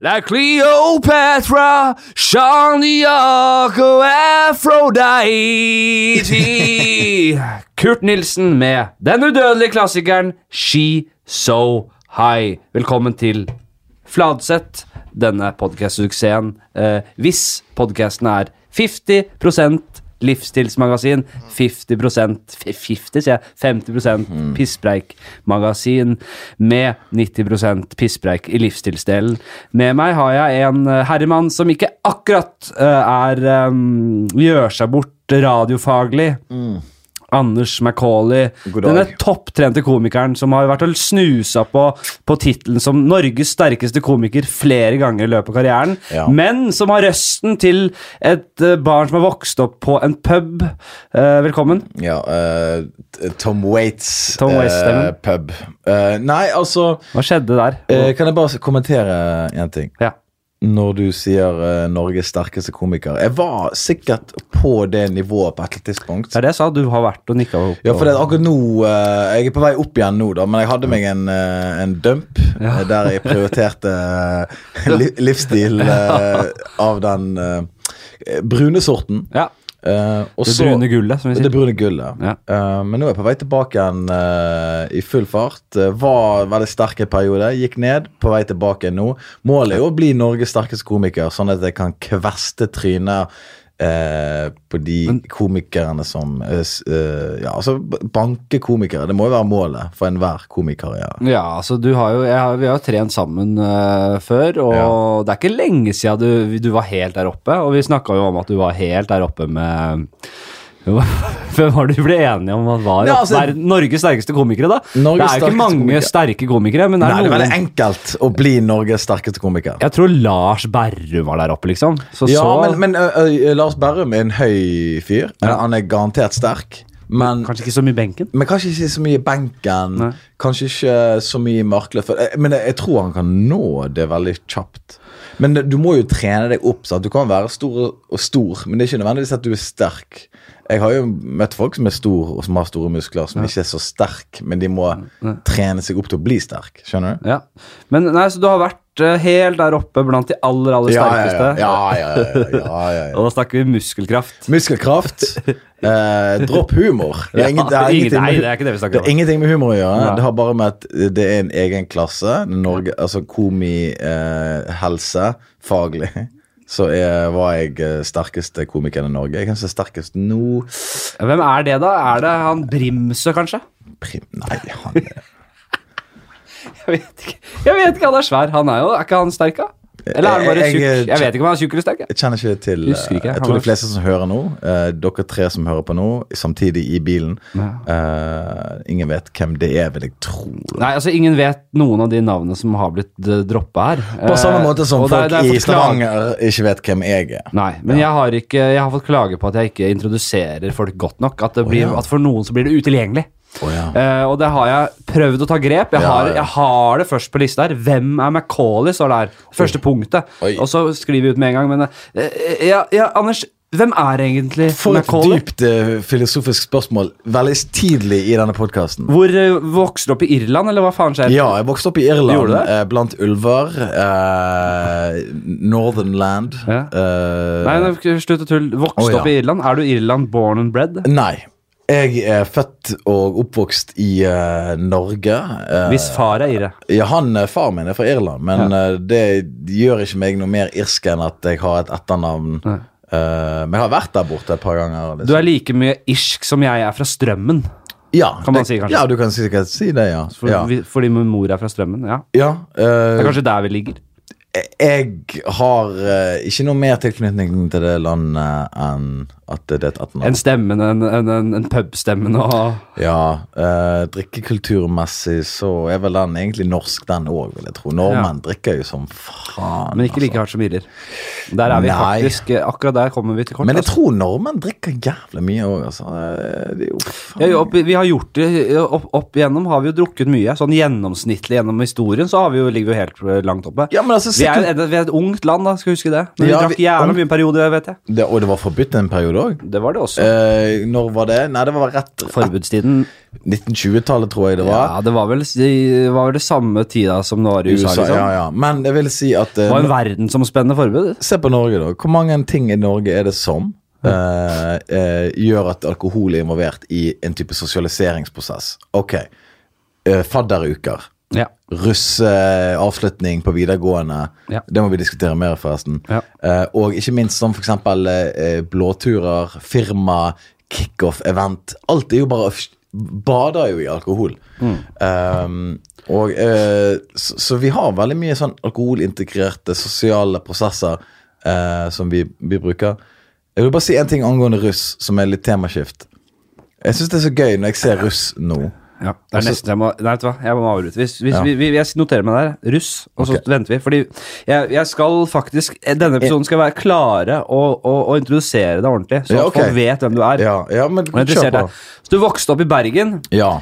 Like Cleopatra, Sean Diaco, Aphrodite. Kurt Nilsen med den udødelige klassikeren She So High. Velkommen til Fladseth, denne podcast-suksessen. Eh, hvis podcasten er 50 livsstilsmagasin, 50 f- 50, sier jeg, 50% pisspreikmagasin med 90% pisspreik i livsstilsdelen. Med meg har jeg en eh, herremann som ikke akkurat eh, er um, gjør seg bort radiofaglig. Anders Macauley, denne topptrente komikeren som har vært og snusa på, på tittelen som Norges sterkeste komiker flere ganger i løpet av karrieren, Ja. men som har røsten til et eh, barn som har vokst opp på en pub. Eh, velkommen. Ja, uh, Tom Waits, Tom Waits, uh, pub. Uh, nei, altså Hva skjedde der? Kan jeg bare kommentere en ting? ja. Når du sier uh, Norges sterkeste komiker. Jeg var sikkert på det nivået på et eller annet tidspunkt. Det er det jeg sa. Du har vært og nikka opp. Ja, for det akkurat nå uh, Jeg er på vei opp igjen nå, da, men jeg hadde meg en, uh, en dump ja. der jeg prioriterte li livsstil av den brune sorten. ja. Eh, og Det brune gullet, som vi Det brune gullet. Ja. Uh, men nå er jeg på vei tilbake igjen uh, i full fart. Uh, var veldig sterk en periode. Gikk ned, på vei tilbake nå. Målet er jo å bli Norges sterkeste komiker, sånn at jeg kan kveste trynet eh, på de komikerne som eh, eh, Ja, altså banke komikere. Det må jo være målet for enhver komikerkarriere. Ja, altså du har jo jeg har, Vi har jo trent sammen eh, før, og det er ikke lenge siden du, du var helt der oppe. Og vi snakka jo om at du var helt der oppe med Hvem var det du ble enige om at var Ja, altså- Norges sterkeste komikere, da? Norges det er jo ikke mange komiker. sterke komikere, men det Nei, er det er veldig enkelt å bli Norges sterkeste komiker. Jeg tror Lars Berrum var der oppe, liksom. Så Ja, så men, men uh, uh, Lars Berrum er en høy fyr. Ja. Han er garantert sterk. Men Kanskje ikke så mye benken? Men kanskje ikke så mye benken. Nei. Kanskje ikke så mye markløft. Eh, Men jeg, jeg tror han kan nå det veldig kjapt. Men det- du må jo trene deg opp. Sant? Du kan være stor og stor, men det er ikke nødvendigvis at du er sterk. Jeg har jo møtt folk som er stor og som har store muskler, som ikke er så sterk, men de må trene seg opp til å bli sterk. Skjønner du? Ja. Men nei, så du har vært helt der oppe blant de aller, aller sterkeste. ja. ja, ja. Og da snakker vi muskelkraft. Muskelkraft. Eh, dropp humor. Det er, ingen, det, er ingenting nei, med, det er det det er ingenting med humor å gjøre. Det har bare med at det er en egen klasse. Norge, altså komi, eh, faglig. Så jeg, var jeg eh, sterkeste komikeren i Norge. Jeg kan se sterkest nå. Hvem er det, da? Er det han Brimsø, kanskje? Prim, nei, han Jeg vet ikke. Jeg vet ikke, Han er svær. Han er jo, er ikke han sterk, da? Eller er han bare tjukk? jeg- Jeg vet ikke om han er tjukk eller sterk. jeg. Kjenner ikke til ikke, eh, Jeg tror de fleste som hører nå, eh, dere tre som hører på nå, samtidig i bilen eh, Ingen vet hvem det er, vil jeg tro. Nei, altså Ingen vet noen av de navnene som har blitt uh, droppa her. På samme måte som uh, folk det det i Stavanger ikke vet hvem jeg er. Nei, men jeg har ikke Jeg har fått klage på at jeg ikke introduserer folk godt nok. At, det blir, ja. at for noen så blir det utilgjengelig. Ja. Eh, og det har jeg prøvd å ta grep. Jeg, Ja, har, jeg har det først på lista her. Hvem er Macauley, står det her. Første punktet. Oi. Og så skriver vi ut med en gang, men uh, ja, ja, Anders, hvem er egentlig For et dypt uh, filosofisk spørsmål. Veldig tidlig i denne podkasten. Hvor uh, vokste du opp i Irland, eller hva faen skjer? Ja, jeg vokste opp i Irland, uh, blant ulver. Northern Land. Ja. Nei, slutt å tulle. Vokste oh, ja. opp i Irland. Er du Irland born and bred? nei. Jeg er født og oppvokst i uh, Norge. Uh, Hvis far er ire? Ja, han, eh, Far min er fra Irland, men eh, det gjør ikke meg noe mer irsk enn at jeg har et etternavn. Ja. Men jeg har vært der borte et par ganger. liksom. Du er like mye irsk som jeg er fra Strømmen. ja, kan man det- si, kanskje. Ja, du kan sikkert si det, ja. For, ja. vi, fordi min mor er fra Strømmen. Ja. ja Det er kanskje der vi ligger. Jeg har ikke noe mer tilknytning til det landet enn at det er et En etternavn. stemmen, en, en, en, en pubstemmen og Ja, eh, drikkekulturmessig så er vel den egentlig norsk, den òg, vil jeg tro. Nordmenn drikker jo som faen. Men ikke like altså. hardt som irer. Der er vi Nei. faktisk Akkurat der kommer vi til kort. Men jeg altså. tror nordmenn drikker jævlig mye òg, altså. Eh, Det. Ja, jo, opp, vi har gjort det opp, opp igjennom har vi jo drukket mye. Sånn gjennomsnittlig gjennom historien så har vi jo, ligger vi jo helt eh, langt oppe. Ja, men altså, Vi er, vi er et ungt land, da, skal huske det. Men Ja, vi drakk jævlig mye en periode, vet jeg. det, Og det var forbudt en periode forbud òg. Det var det også. Eh, når var det? Nei, det var rett Forbudstiden 1920-tallet, tror jeg det var. Ja, det var vel, det var vel det samme tida som det var i USA. USA, liksom. ja, ja. Men jeg vil si at eh, Det var en verdensomspennende forbud. Se på Norge, da. Hvor mange ting i Norge er det som eh, eh, gjør at alkohol er involvert i en type sosialiseringsprosess? Ok. Eh, fadderuker. Ja. Russeavslutning på videregående. Ja. Det må vi diskutere mer, forresten. Ja. Uh, og ikke minst som for eksempel eh, blåturer, firma, kickoff-event. Alt er jo bare Bader jo i alkohol. Um, og uh, så, så vi har veldig mye sånn alkoholintegrerte sosiale prosesser uh, som vi, vi bruker. Jeg vil bare si en ting angående russ, som er litt temaskift. Jeg syns det er så gøy når jeg ser russ nå. Ja, det er Altså- nesten jeg må, Nei, vet du hva, jeg må avbryte. Hvis, hvis Ja. vi, vi, jeg noterer meg der. Russ, og så venter vi. Fordi jeg, jeg skal faktisk Denne episoden skal være klare og, og, og introdusere deg ordentlig, så Ja, at folk vet hvem du er. Ja, ja men kjør på. Så du vokste opp i Bergen. Ja.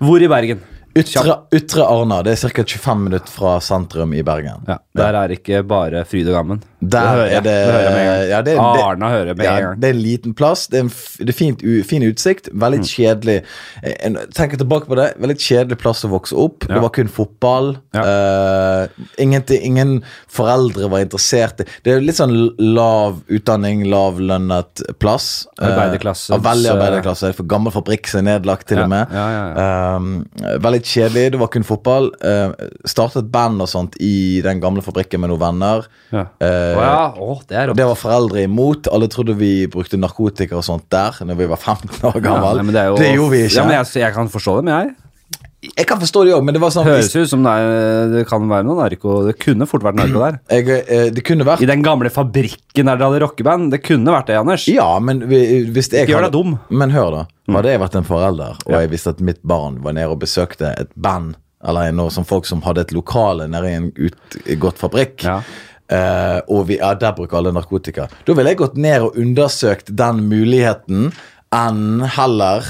Hvor i Bergen? Ytre, Ytre Arna. Det er ca. 25 minutter fra sentrum i Bergen. Ja, Der er ikke bare fryd og gammen. Der hører er det, Det hører med en gang. ja, det, det, Arna hører med ja, en gang. det er en liten plass. Det er, en, det er fint, u, fin utsikt. Veldig Mm. kjedelig. Eh, En, tenker tilbake på det. Veldig kjedelig plass å vokse opp. Ja. Det var kun fotball. Eh, ingenting, ingen foreldre var interessert Det er litt sånn lav utdanning, lavlønnet plass. Arbeiderklasse. Uh, veldig eh, arbeiderklasse. For gammel fabrikk som er nedlagt, til og med. Um, veldig kjedelig. Det var kun fotball. Uh, startet band og sånt i den gamle fabrikken med noen venner. Ja. Eh, Å ja, oh, det. Det var foreldre imot. Alle trodde vi brukte narkotika og sånt der Når vi var 15 år Ja, gammel. nei, det, jo, det gjorde vi ikke. Ja, men jeg, jeg kan forstå det, men jeg jeg kan forstå det òg, men det var sånn Høres ut som det, er, det kan være noe narko Det kunne fort vært narko der. jeg, eh, Det kunne vært I den gamle fabrikken der dere hadde rockeband. Det kunne vært det, Anders. Ja, men vi- hvis jeg Ikke gjør deg dum. Men hør, da. Hadde jeg vært en forelder, og Ja. jeg visste at mitt barn var nede og besøkte et band, eller noe som folk som hadde et lokale nede i en utgått fabrikk, Ja. Eh, og vi, ja, der bruker alle narkotika, da ville jeg gått ned og undersøkt den muligheten enn heller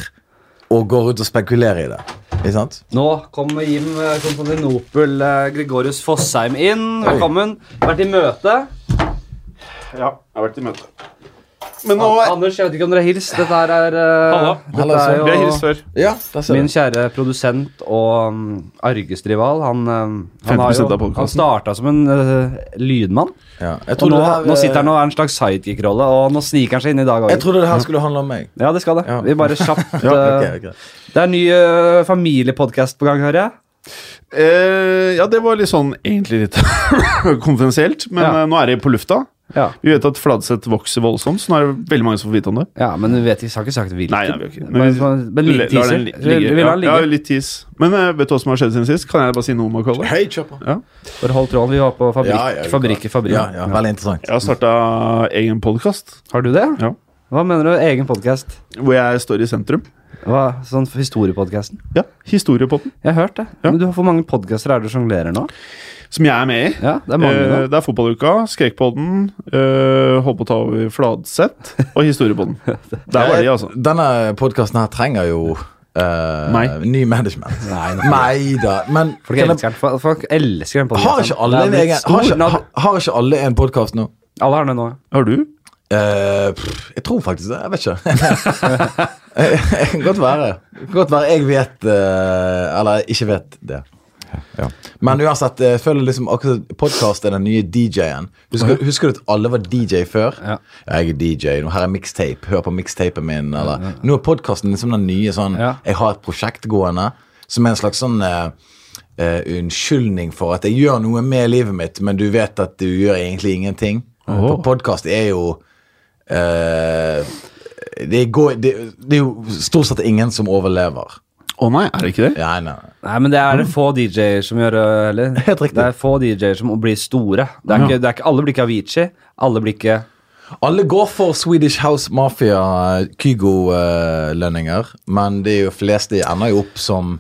å gå rundt og spekulere i det. Ikke sant? Nå kommer Jim eh, Konstantinopel eh, Gregorius Fossheim inn. Velkommen. Vært i møte. Ja, jeg har vært i møte. Men nå Anders, jeg vet ikke om dere har hilst. Dette her er, uh, dette er jo, Vi har hilst før. Ja, Min kjære produsent og um, argesrival, han, um, han, jo, han starta som en uh, lydmann. Ja. Jeg Og nå, det her, nå sitter han eh, og er en slags sidekick-rolle, og nå sniker han seg inn i dag Jeg trodde det her skulle handle om meg. Ja, det skal det. Ja. Vi bare kjapt Ja, okay, okay. Det er en ny uh, familiepodkast på gang, hører jeg. Uh, ja, det var litt sånn egentlig litt konfidensielt, men Ja. uh, nå er det på lufta. Ja. Vi vet at Fladseth vokser voldsomt, så nå er det veldig mange som får vite om det. ja, men vi vet, vi har ikke sagt hvilken. Nei, nei, vi har ikke. Men, men, men litt teaser. ligge. vi Ja, litt tis. Men eh, vet du hva som har skjedd siden sist? Kan jeg bare si noe om Macaulay? Hei, kjør på. Ja. Bare hold tråden. Vi var på fabrikk, Ja, ja, fabrikk fabrikk. Ja, ja, veldig interessant. Jeg har starta egen podkast Har du det? Ja. Hva mener du? Egen podkast? hvor jeg står i sentrum. Hva, sånn historiepodkasten? Ja, Historiepodden, Jeg har hørt det. Ja. Men du, Hvor mange podkaster er det du sjonglerer nå? Som jeg er med i. Ja, det er mange uh, det er Fotballuka, Skrekkpodden, uh, Holdt på å ta over Fladseth og Historiepodden. Der var de, altså. Denne podkasten her trenger jo Uh, ny management. Nei, da. Men Folk jeg, elsker den. Folk- Folk elsker den podkasten. har, ikke alle en egen, har, ikke, har, har ikke alle en podkast nå? Alle har den nå. Har du? Uh, pff, jeg tror faktisk det. Jeg vet ikke. Godt være. Godt være jeg vet uh, Eller ikke vet det. Ja. Men uansett, jeg føler liksom podkast er den nye DJ-en. Husker, husker du at alle var DJ før? Ja. Jeg er DJ, nå her er mixtape. Hør på mixtapen min. Eller. Nå er podkasten liksom den nye sånn Ja. Jeg har et prosjekt gående som er en slags sånn uh, uh, unnskyldning for at jeg gjør noe med livet mitt, men du vet at du gjør egentlig ingenting. For podkast er jo uh, det, går, det, det er jo stort sett ingen som overlever. Å nei, er det ikke det? Ja, nei. Nei, men det er det få DJ-er som gjør øh, heller. Helt riktig. Det er få DJ-er som blir store. Det er ikke, det er ikke, alle blir ikke Avicii. Alle blir ikke Alle går for Swedish House Mafia Kygo-lønninger, men de fleste ender jo opp som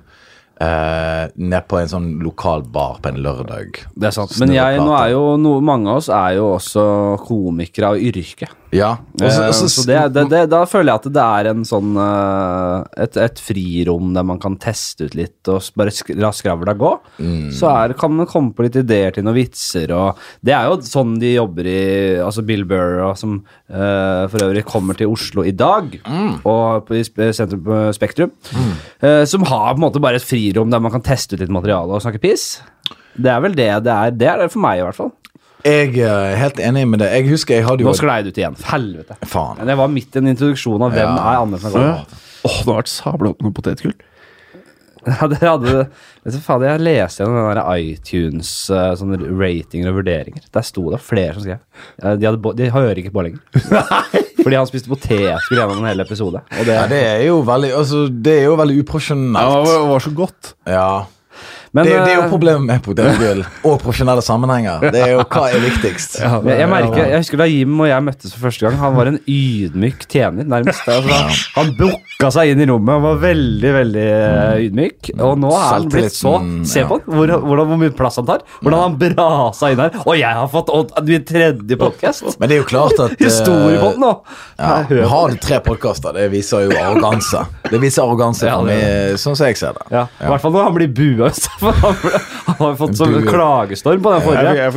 eh, ned på en sånn lokal bar på en lørdag. Det er sant. Men jeg, nå er jo no, mange av oss er jo også komikere av yrke. Ja. Også, også, Eh, så- så det, det, det, da føler jeg at det er en sånn eh, et, et frirom der man kan teste ut litt og bare la skravla gå. Mm. Så er, kan man komme på litt ideer til noen vitser og Det er jo sånn de jobber i Altså Bill Burr, som uh, for øvrig kommer til Oslo i dag, Mm. og på, i sentrum på Spektrum, eh, som har på en måte bare et frirom der man kan teste ut litt materiale og snakke piss. Det er vel det det er. Det er det for meg, i hvert fall. Jeg er helt enig med det. Jeg husker jeg hadde jo Nå sklei det ut igjen. Helvete. Faen. Men det var midt i en introduksjon av hvem Ja. er Andersen Åh, oh, det har vært sabla opp noe potetgull. Ja, det hadde vet du, faen, Jeg leste gjennom den der iTunes eh, sånne ratinger og vurderinger. Der sto det flere som skrev. De, hadde, de hører ikke på lenger. Fordi han spiste potetgull gjennom en hel episode. Og det, Ja, det er jo veldig Altså, det er jo veldig Ja, uprofesjonelt. det var så godt. Ja. Men det, det er jo eh, problemet med potetgull og profesjonelle sammenhenger. Det er jo hva er viktigst. jeg, jeg merker, jeg husker da Jim og jeg møttes for første gang. Han var en ydmyk tjener, nærmest. Altså, han, han booka seg inn i rommet og var veldig veldig eh, ydmyk. Og nå er han blitt så Se på han, hvor, hvordan, hvor mye plass han tar. Hvordan han brasa inn her. Og jeg har fått og, min tredje podkast! Men det er jo klart at eh, Historiepodden nå! ja, Har du tre podkaster, det viser jo arroganse. Det viser arroganse Ja, det sånn som jeg ser det. Ja, I hvert fall når han blir bua. For han, ble- han har fått sånn klagestorm på den forrige. jeg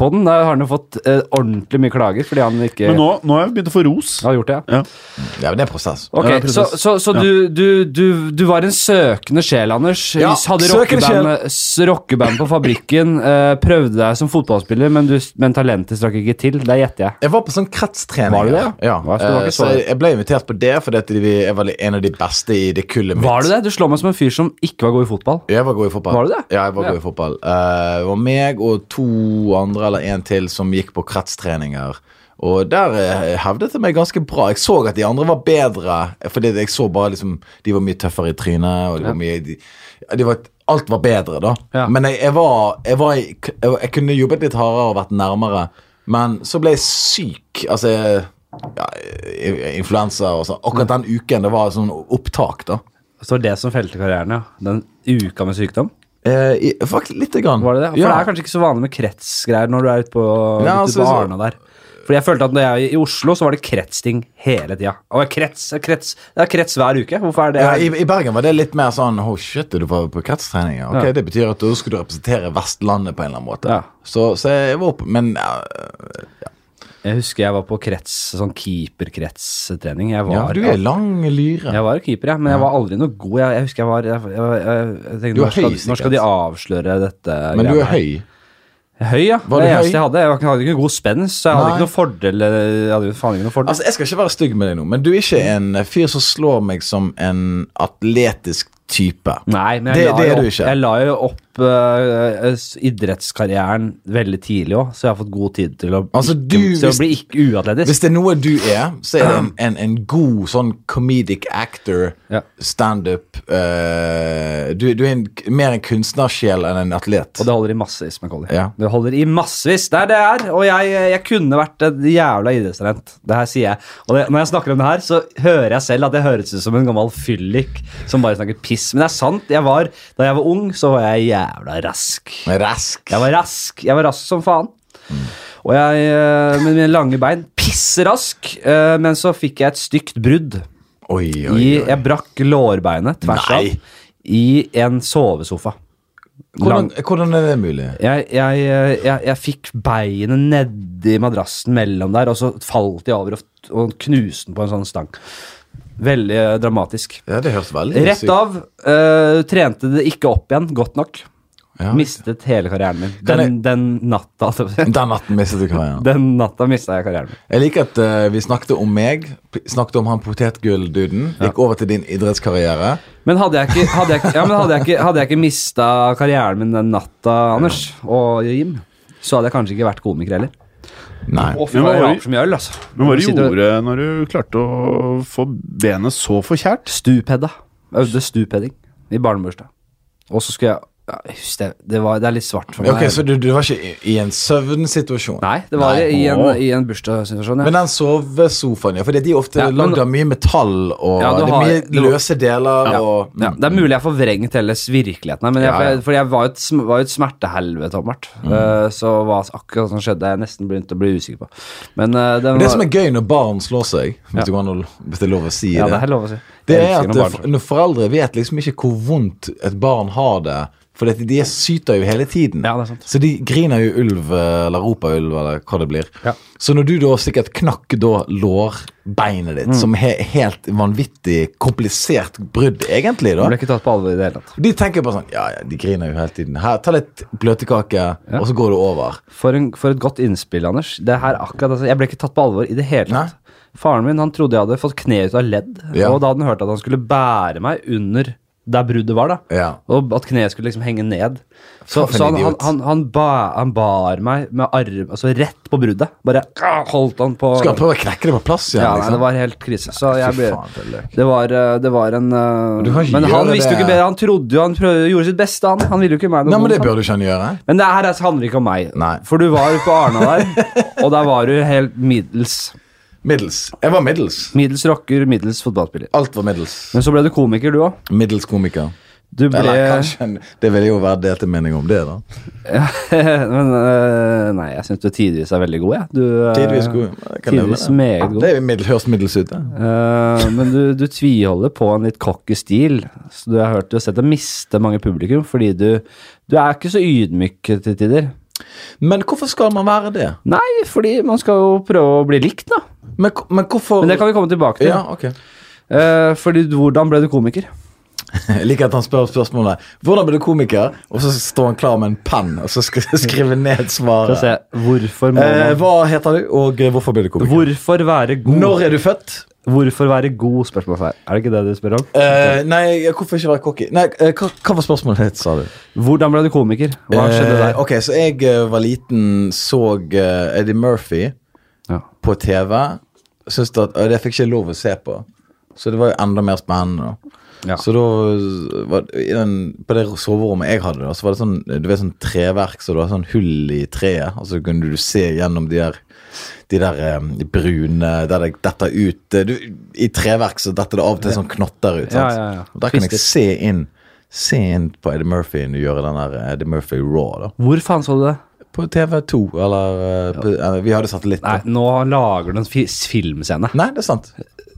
på den. Der har han jo fått eh, ordentlig mye klager fordi han ikke Men nå, nå har jeg begynt å få ros. har gjort det. ja. Ja. Ja, men det er prosess. Ok, Ja, Så, prosess. så, så Ja. du, du, du, du var en søkende sjel, Anders. Ja, Hadde rockeband, på fabrikken. eh, prøvde deg som fotballspiller, men, du, men talentet strakk ikke til. Det gjetter jeg. Jeg var på sånn kretstrening. Var du det, ja? Ja. Så var eh, så så- jeg ble invitert på det fordi jeg vi er en av de beste i det kullet mitt. Var du det? Du slår meg som en fyr som ikke var god i fotball. Jeg var god i fotball. Var du det? Ja, jeg var Ja. god i fotball. Uh, det var meg og to andre eller en til som gikk på kretstreninger. Og der eh, hevdet jeg meg ganske bra. Jeg så at de andre var bedre, fordi jeg så bare liksom De var mye tøffere i trynet, og de var mye de, de var, Alt var bedre, da. Ja. Men jeg, jeg var, jeg, var jeg, jeg kunne jobbet litt hardere og vært nærmere, men så ble jeg syk. Altså ja, influensa og sånn. Akkurat den uken det var sånn opptak, da. Så det var som felte karrieren, ja. Den uka med sykdom. Eh, i, faktisk lite grann. Var det det? For Ja. det er kanskje ikke så vanlig med kretsgreier når du er ute på, Ja, ute altså, på så- Arna der. Fordi jeg følte at når jeg I Oslo så var det kretsting hele tida. Og krets, krets, det er krets hver uke. Hvorfor er det Ja, i, I Bergen var det litt mer sånn Oh shit, du var på kretstrening? ja. Ok, Ja. Det betyr at da skulle du representere Vestlandet på en eller annen måte. Ja. Så, så jeg var opp Men ja, Jeg husker jeg var på krets, sånn keeperkretstrening. Ja, du er lang lyre. jeg var keeper, ja, men jeg var aldri noe god. Jeg, jeg husker jeg var Jeg, jeg, tenkte, når, skal, når skal de avsløre dette? Men du er høy. Høy, ja. Var det eneste jeg hadde. Jeg hadde ikke noe god spenst, så jeg hadde Nei. ikke noe fordel. Jeg hadde faen ikke noe fordel. Altså, Jeg skal ikke være stygg med deg nå, men du er ikke en fyr som slår meg som en atletisk type. Nei, men jeg, Det- la, det jo opp, jeg la jo opp s- idrettskarrieren veldig tidlig òg, så jeg har fått god tid til å, Altså, ikke, til hvis, å bli ikke uatletisk. Hvis det er noe du er, så er det en, en, en god sånn comedic actor, Ja. standup uh, du, du er en, mer en kunstnersjel enn en atlet. Og det holder i massevis, Macauley. Ja. Det holder i massevis. Det er det jeg er. Og jeg, jeg kunne vært et jævla idrettstalent. Det her sier jeg. Og det, når jeg snakker om det her, så hører jeg selv at jeg høres ut som en gammel fyllik som bare snakker piss. Men det er sant. Jeg var, da jeg var ung, så var jeg jævla rask. Rask. Jeg var rask. Jeg var rask som faen. Og jeg eh, med mine lange bein pisserask. eh, Men så fikk jeg et stygt brudd. Oi, oi, I, oi. jeg brakk lårbeinet tvers Nei. av i en sovesofa. Hvordan, hvordan er det mulig? jeg, jeg, eh, jeg, jeg fikk beinet nedi madrassen mellom der, og så falt jeg over og, og knuste den på en sånn stang. Veldig dramatisk. Ja, det høres veldig Rett av. Øh, trente det ikke opp igjen godt nok. Ja. Mistet hele karrieren min. Den, Den, den natta Den natten mistet du karrieren. Den natta mista jeg karrieren min. Jeg liker at uh, vi snakket om meg, snakket om han potetgullduden, gikk over til din idrettskarriere. Men hadde jeg ikke, hadde jeg, ja, men hadde jeg ikke, hadde jeg ikke mista karrieren min den natta, Anders og Jim, så hadde jeg kanskje ikke vært komiker heller. Nei. Å, Men hva var det øl, altså. Men hva du gjorde når du klarte å få benet så forkjært? Stupedda. Øvde stupedding i barnebursdag. Og så skulle jeg ja, jeg det, det, var, det er litt svart for meg. Ok, Så du, du var ikke i, i en søvnsituasjon? Nei, det var Nei. i en, i en bursdagssituasjon. Ja. Men den sovesofaen, ja, for de er ofte Ja, lagd av mye metall, og Ja, det er mye det løse deler, Ja, og ja, det er mulig jeg har forvrengt hele virkeligheten her, men jeg, Ja, ja. for jeg, var jo et, var jo et smertehelvete, Tommert. Mm. Uh, så hva akkurat som skjedde, jeg nesten begynte å bli usikker på. Men eh, den Men det som er gøy når barn slår seg, hvis, Ja. det, går hvis det er lov å si Ja, det, det er lov å si. det er at det, når foreldre vet liksom ikke hvor vondt et barn har det, for det, de syter jo hele tiden. Ja, det er sant. Så de griner jo ulv, eller roper ulv, eller hva det blir. Ja. Så når du da sikkert knakk da lårbeinet Mm. ditt, som er helt vanvittig komplisert brudd, egentlig, da Du ble ikke tatt på alvor i det hele tatt. De tenker bare sånn Ja, ja, de griner jo hele tiden. Her, ta litt bløtkake, Ja. og så går det over. For, en, for et godt innspill, Anders. Det her akkurat, altså, jeg ble ikke tatt på alvor i det hele Nei. tatt. Faren min han trodde jeg hadde fått kne ut av ledd, og da hadde han hørt at han skulle bære meg under der bruddet var. da Ja. Og at kneet skulle liksom henge ned. Så, så han, han, han, han, ba, han bar meg med arm Altså rett på bruddet. Bare holdt han på Skal han prøve å knekke det på plass igjen? Ja, nei, liksom? det var helt krise. Så jeg ble det var, eh, det var en eh, Men han visste jo ikke bedre. Han trodde jo Han prøvde, gjorde sitt beste, han. Han ville jo ikke meg noe Nei, men det vondt, du ikke gjøre. Men det her handler ikke om meg. Nei. For du var jo på Arna der, og der var du helt middels. Middels. Jeg var middels. Middels rocker, middels fotballspiller. Alt var middels. Men så ble du komiker, du òg. Middels komiker. Du ble Eller kanskje Det vil jo være delte meninger om det, da. Men eh, Nei, jeg syns du tidvis er veldig god, jeg. Du, eh, Tidvis god. Kan Tidvis meget god. Det er middel, høres middels ut, det. Uh, men du, du tviholder på en litt cocky stil. Så du har hørt du har sett deg miste mange publikum fordi du Du er ikke så ydmyk til tider. Men hvorfor skal man være det? Nei, fordi man skal jo prøve å bli likt, da. Men, men hvorfor Men det kan vi komme tilbake til. Ja, ok. Eh, fordi hvordan ble du komiker? Jeg liker at han spør spørsmålet Hvordan ble du komiker? Og så står han klar med en penn og så skri skriver ned svaret. se, hvorfor må Eh, hva heter du, og eh, hvorfor ble du komiker? Hvorfor være god? Når er du født? Hvorfor være god? Spørsmålstegn. Er det ikke det du spør om? Uh, nei, hvorfor ikke være cocky? Nei, uh, hva, hva var spørsmålet ditt, sa du? Hvordan ble du komiker? Hva skjedde Eh, der? ok, så jeg var liten, så Eddie Murphy Ja. på TV. Syns at Det fikk ikke lov å se på. Så det var jo enda mer spennende. Ja. Så da var, den, På det soverommet jeg hadde, da, så var det sånn Du vet sånn treverk, så det var sånn hull i treet. Og så kunne du se gjennom de der de der um, brune Der det detter ut eh, du, I treverk så detter det av og til sånn knotter ut. Ja, Sant? ja, ja. Og Der kan jeg se inn Se inn på Eddie Murphy når du gjør den der eh, Eddie Murphy Raw. da Hvor faen så du det? På TV2, eller eh, eh, Vi hadde satellitt. Nei, nå lager du en fi filmscene. Nei, det er sant.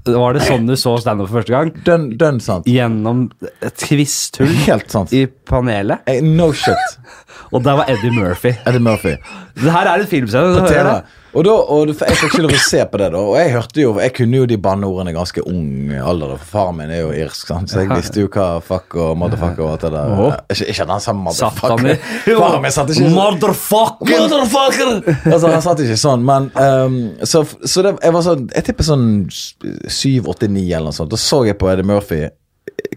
Var det sånn du så standup for første gang? Dønn dønn sant. Gjennom et kvisthull Helt sant. i panelet? Hey, No shit. Og der var Eddie Murphy. Eddie Murphy. Det her er en filmscene. Du hører Og, da, og jeg fikk ikke lov å se på det, da. Og jeg hørte jo Jeg kunne jo de banneordene ganske ung alder. For faren min er jo irsk, sant? så jeg visste jo hva fuck og motherfucker og alt det der. Ikke, ikke den han sa Satt han motherfucker. Faren min satt ikke sånn. Motherfucker! Motherfucker! Altså, han satt ikke sånn, men um, Så, så det, jeg var sånn Jeg tipper sånn syv, åtte, ni eller noe sånt. Da så jeg på Eddie Murphy.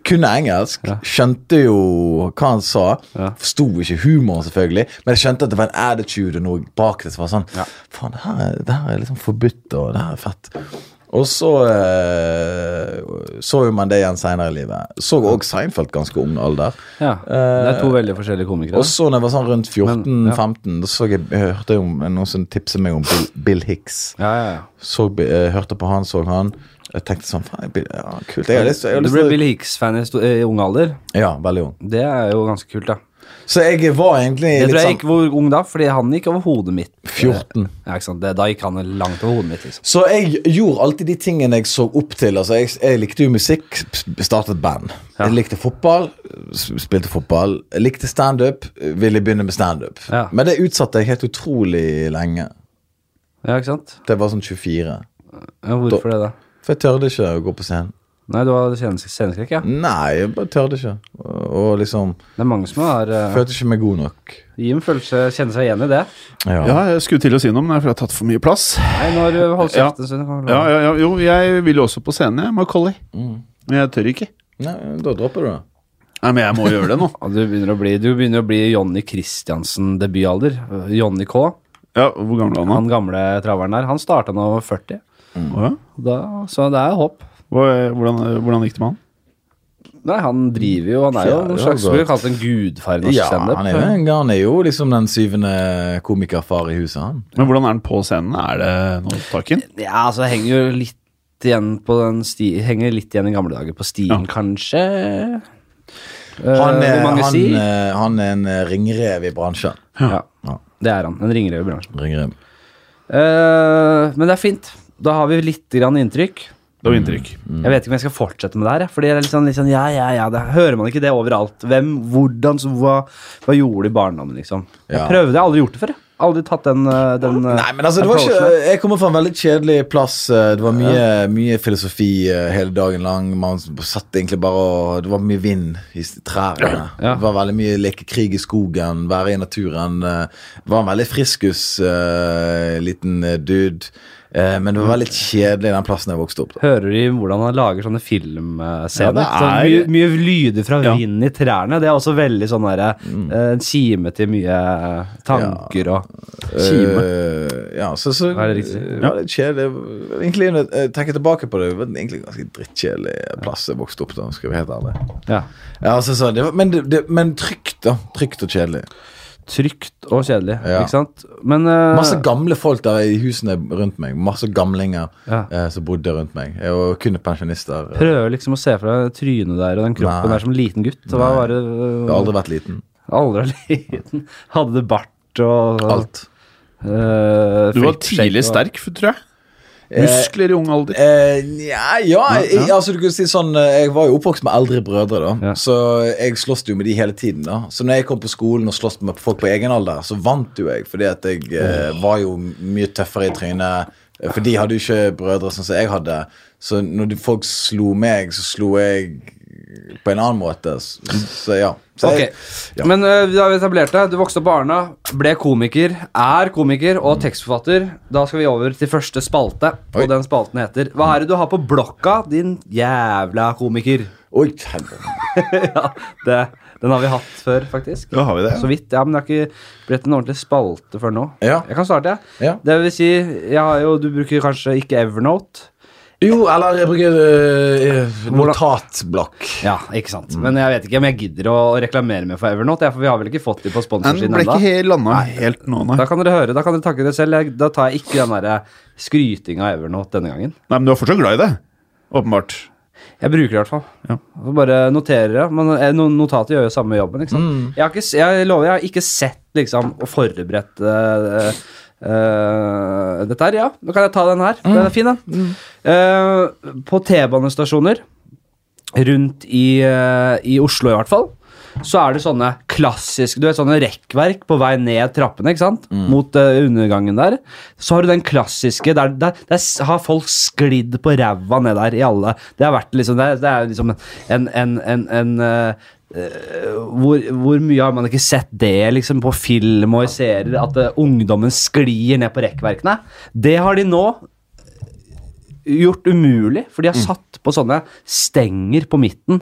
Kunne engelsk, Ja. skjønte jo hva han sa. Ja. Forsto ikke humoren, selvfølgelig, men jeg skjønte at det var en attitude og noe bak det som var sånn Ja. Faen, det her, er- det her er liksom forbudt, og det her er fett. Og så eh, så jo man det igjen seinere i livet. Så òg Seinfeld ganske ung alder. Ja, Det er to veldig forskjellige komikere. Og så når jeg var sånn rundt 14-15, da så jeg, jeg hørte jeg om noen som tipset meg om Bill, Bill Hicks. Ja, ja, ja. Så, eh, hørte på han, så han. Jeg tenkte sånn faen, ja, kult. Jeg har lyst, jeg har Du lyst ble Bill Hicks-fan i, i ung alder. Ja, veldig ung. Det er jo ganske kult, da. Så jeg var egentlig Jeg tror jeg sånn gikk hvor ung da, fordi han gikk over hodet mitt. 14. Ja, ikke sant? Det, da gikk han langt over hodet mitt, liksom. Så jeg gjorde alltid de tingene jeg så opp til. Altså, jeg, jeg likte jo musikk, startet band. Ja. Jeg likte fotball, spilte fotball. Jeg likte standup, ville begynne med standup. Ja. Men det utsatte jeg helt utrolig lenge. Ja, ikke sant? Det var sånn 24. Ja, hvorfor det, da? For jeg tørde ikke å gå på scenen. Nei, du scenes- sceneskrekk, ja. Nei, jeg bare tørde ikke. Og, og liksom Det er mange som har uh, Følte ikke meg god nok. Jim føler kjenner seg igjen i det. Ja. Ja, jeg skulle til å si noe, men det er fordi jeg har tatt for mye plass. Nei, nå har du holdt Ja. kjeft Ja, ja, ja, jo, jeg vil jo også på scenen, jeg, Macaulay. Mm. Men jeg tør ikke. Nei, da dropper du det. Nei, men jeg må gjøre det nå. Du, begynner å bli, du begynner å bli Jonny Christiansen debutalder. Jonny K, Ja, Hvor gammel er han han gamle traveren der, han starta nå over 40. Å, ja. Da, så det er håp. Hvordan, hvordan gikk det med han? Nei, han driver jo Han er jo en slags godt. kalt en gudfar i norsk Ja, standup. han er, jo, han er jo liksom den syvende komikerfar i huset, han. Men hvordan er han på scenen? Er det noe tak i? Ja, altså, henger jo litt igjen på den sti Henger litt igjen i gamle dager på stilen, Ja. kanskje. Eh, Han er, vil han, si. eh, han er en eh, ringrev i bransjen. Ja, Ja. det er han. En ringrev i bransjen. Ringrev. Uh, men det er fint. Da har vi litt grann inntrykk. Det var inntrykk. Jeg vet ikke om jeg skal fortsette med det her. Fordi det er litt sånn, litt sånn ja, ja, ja, det hører man ikke det overalt. Hvem, hvordan, så, hva, hva gjorde de i barndommen, liksom? Jeg Ja. prøvde, jeg har aldri gjort det før. jeg. Aldri tatt den, eh, den eh, Nei, men altså, det var ikke, jeg kommer fra en veldig kjedelig plass. eh, Det var mye, mye filosofi eh, hele dagen lang. Man satt egentlig bare og Det var mye vind i trærne. Ja. Det var veldig mye leke krig i skogen, være i naturen. eh, Det var en veldig friskus uh, liten eh, dude. Eh, men det var veldig kjedelig den plassen jeg vokste opp. Da. Hører de hvordan han lager sånne filmscener? Ja, det Sånn er- mye, mye lyder fra Ja. vinden i trærne. Det er også veldig sånn derre Mm. eh, En kime til mye tanker tanker og Kime. Uh, ja, så, så Er det riktig? det var litt kjedelig. Egentlig, når jeg tenker tilbake på det, det var egentlig en ganske drittkjedelig plass jeg vokste opp da, skal vi helt ærlig. Ja. Ja, altså, så det var, men, det, det, men trygt, da. Trygt og kjedelig. Trygt og kjedelig, Ja. ikke sant? Men uh, Masse gamle folk der i husene rundt meg. Masse gamlinger Ja. uh, som bodde rundt meg. Og kun pensjonister. Uh. Prøver liksom å se for deg trynet der og den kroppen Nei. der som liten gutt. Hva Nei. var det har aldri vært liten. Aldri liten. Hadde det bart og Alt. eh, Du var tidlig og- sterk, tror jeg. Eh, Muskler i ung alder. Eh, ja, ja, ja. altså du kan si sånn eh, Jeg var jo oppvokst med eldre brødre, da. Ja. Så jeg sloss jo med de hele tiden. da Så når jeg kom på skolen og sloss med folk på egen alder, så vant jo jeg. Fordi at jeg eh, var jo mye tøffere i trynet. eh, For de hadde jo ikke brødre sånn som jeg hadde. Så når folk slo meg, så slo jeg på en annen måte. Så, ja. Så Ok, jeg, ja. Men uh, da har vi etablert det. Du vokste opp på Arna, ble komiker, er komiker og tekstforfatter. Da skal vi over til første spalte, Oi. og den spalten heter Hva er det du har på blokka, din jævla komiker? Oi, ja, det, Den har vi hatt før, faktisk. Ja, har vi det? Så vidt. Ja, men det har ikke blitt en ordentlig spalte før nå. Ja. Jeg kan starte, jeg. Ja. Det vil si, jeg har jo, du bruker kanskje ikke Evernote. Jo, eller jeg bruker uh, notatblokk. Ja, ikke sant. Men jeg vet ikke om jeg gidder å reklamere med for Evernote, jeg, for vi har vel ikke fått de på Den sponsorsiden ennå. Da kan dere høre, da kan dere takke dere selv. Jeg, da tar jeg ikke den der skrytinga av Evernote denne gangen. Nei, Men du er fortsatt glad i det? Åpenbart. Jeg bruker det i hvert fall. Ja. Bare noterer det. Men eh, notatet gjør jo samme jobben. ikke sant? Jeg, har ikke, jeg lover, jeg har ikke sett liksom og forberedt eh, eh, dette her. Ja, nå kan jeg ta den her. Den er fin, den. Uh, på T-banestasjoner rundt i, uh, i Oslo i hvert fall, så er det sånne klassiske Du vet sånne rekkverk på vei ned trappene, ikke sant? Mot eh, undergangen der. Så har du den klassiske Der, der, der har folk sklidd på ræva ned der i alle. Det har vært liksom Det, det er liksom en, en, en, en hvor, hvor mye har man ikke sett det liksom på film og i serier, at uh, ungdommen sklir ned på rekkverkene? Det har de nå gjort umulig, for de har satt på sånne stenger på midten.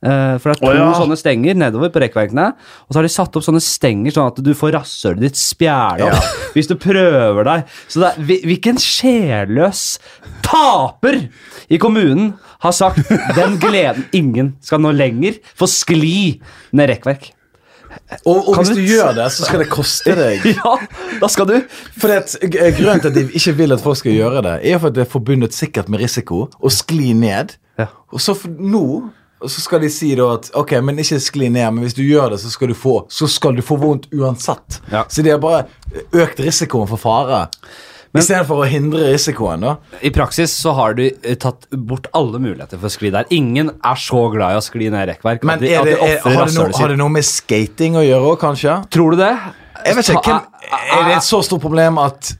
Uh, for det er to oh, ja. sånne stenger nedover på rekkverkene, og så har de satt opp sånne stenger sånn at du får rasshølet ditt spjæla opp hvis du prøver deg. Så det er, hvilken sjelløs taper i kommunen har sagt den gleden ingen skal nå lenger få skli ned rekkverk. Og, og hvis du du gjør det, så skal det koste deg. Ja, da skal du For eh, Grunnen til at de ikke vil at folk skal gjøre det, er for at det er forbundet sikkert med risiko å skli ned. Ja. Og så for, nå så skal de si da at ok, men ikke skli ned, men hvis du gjør det, så skal du få, så skal du få vondt uansett. Ja. Så de har bare økt risikoen for fare. Istedenfor å hindre risikoen, da. I praksis så har du eh, tatt bort alle muligheter for å skli der. Ingen er så glad i å skli ned rekkverk. Men de, det, er, har, det noe, har det noe med skating å gjøre òg, kanskje? Tror du det? Jeg vet ikke, hvem, Er det et så stort problem at,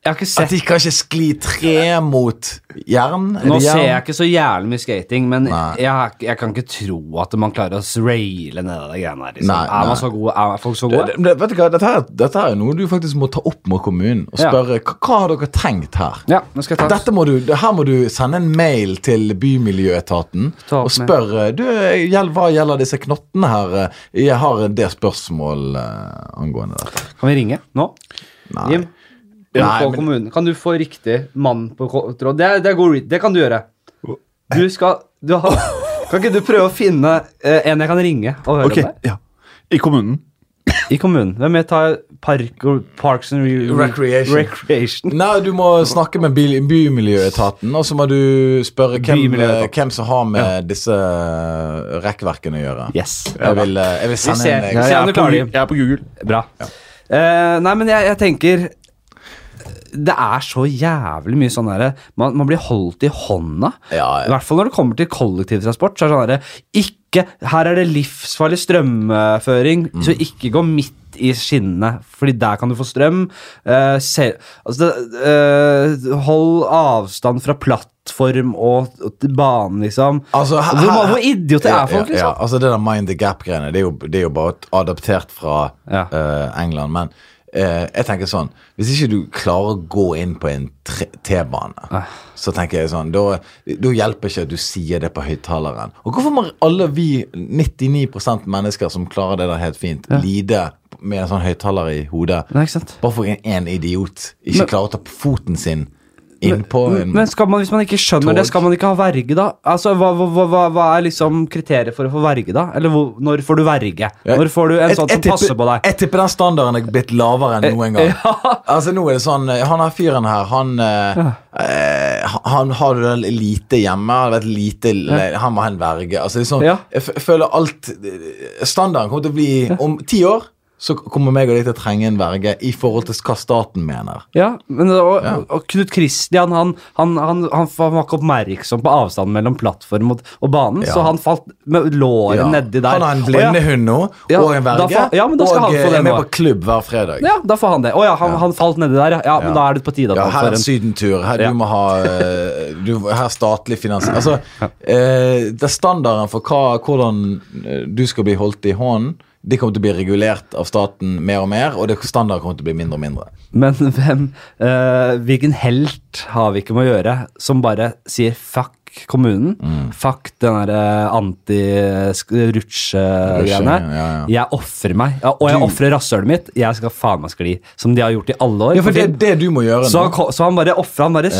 Jeg har ikke at de kan ikke skli tre mot jern? Er Nå jern? ser jeg ikke så jævlig mye skating, men jeg, jeg kan ikke tro at man klarer å raile ned de greiene her. Liksom. Nei, er, man så god, er folk så gode? det, vet du hva, dette, her, dette her er noe du faktisk må ta opp med kommunen og Ja. spørre hva, hva har dere tenkt her. Ja, nå skal jeg ta Dette må du, her må du sende en mail til Bymiljøetaten og spørre du, hva gjelder disse knottene her. Jeg har det spørsmål eh, angående dette. Kan vi ringe nå? Nei. Jim? Få men- kommunen. kan du få riktig mann på tråd? Det, det, det kan du gjøre. Du skal Du har Kan ikke du prøve å finne eh, en jeg kan ringe og høre okay, med? ja. I kommunen. I kommunen. Hvem vet tar park, Parks and Re Recreation. Recreation. Nei, du må snakke med bil- Bymiljøetaten, og så må du spørre hvem, hvem som har med disse eh, rekkverkene å gjøre. Yes. Jeg vil, eh, jeg vil Vi sende ser. en Ja, jeg, jeg, er på, jeg er på Google. Bra. Eh, nei, men jeg, jeg tenker Det er så jævlig mye sånn derre man, man blir holdt i hånda. Ja, ja. I hvert fall når det kommer til kollektivtransport. Så er det sånn derre Ikke Her er det livsfarlig strømføring, Mm. så ikke gå midt i skinnene, Fordi der kan du få strøm. Uh, se, altså det, eh, hold avstand fra plattform og, og banen, liksom. Altså, her- hvor, hvor idioter Ja, er folk, liksom? Altså Det der Mind the Gap-greiene, det, det er jo bare adaptert fra eh, England. Men eh, jeg tenker sånn Hvis ikke du klarer å gå inn på en T-bane, Ah. så tenker jeg sånn Da, da hjelper ikke at du sier det på høyttaleren. Og hvorfor må alle vi 99% mennesker som klarer det der helt fint, lide med en sånn høyttaler i hodet? Nei? Bare for en, en idiot ikke Men- klarer å ta på foten sin innpå en Men skal man, hvis man ikke skjønner tog. det, skal man ikke ha verge da? Altså, hva, hva, hva, hva er liksom kriteriet for å få verge da? Eller hvor, når får du verge? Når får du en sånn som passer på deg? Jeg tipper den standarden er blitt lavere enn noen gang. Altså nå er det sånn eh, Han her fyren her, han ja. eh, Han har det lite hjemme. Han lite Han må ha en verge. Altså det sånn Ja. Jeg føler alt eh, Standarden kommer til å bli Om ti år så kommer meg og deg til å trenge en verge i forhold til hva staten mener. Ja, men og, Ja. og Knut Kristian han, han, han, han, var ikke oppmerksom på avstanden mellom plattform og, og banen, Ja. så han falt med låret Ja. nedi der. Han har en blindehund nå, og en verge, og han få eh, er med på klubb hver fredag. Ja, da får han det. Å ja, han, han falt nedi der, ja. Men da er det på tide Ja, her er en sydentur. Her, du må ha eh, du, Her er statlig finansiering. Altså, eh, det er standarden for hva, hvordan du skal bli holdt i hånden. Det kommer til å bli regulert av staten mer og mer, og standarden kommer til å bli mindre og mindre. Men hvem eh, Hvilken helt har vi ikke med å gjøre som bare sier fuck kommunen? Mm. Fuck den derre anti-rutsje-greiene. Ja, ja. Jeg ofrer meg. Ja, og jeg ofrer rasshølet mitt. Jeg skal faen meg skli. Som de har gjort i alle år. Ja, for det er det du må gjøre så, nå. så han bare ofra. Han bare Ja.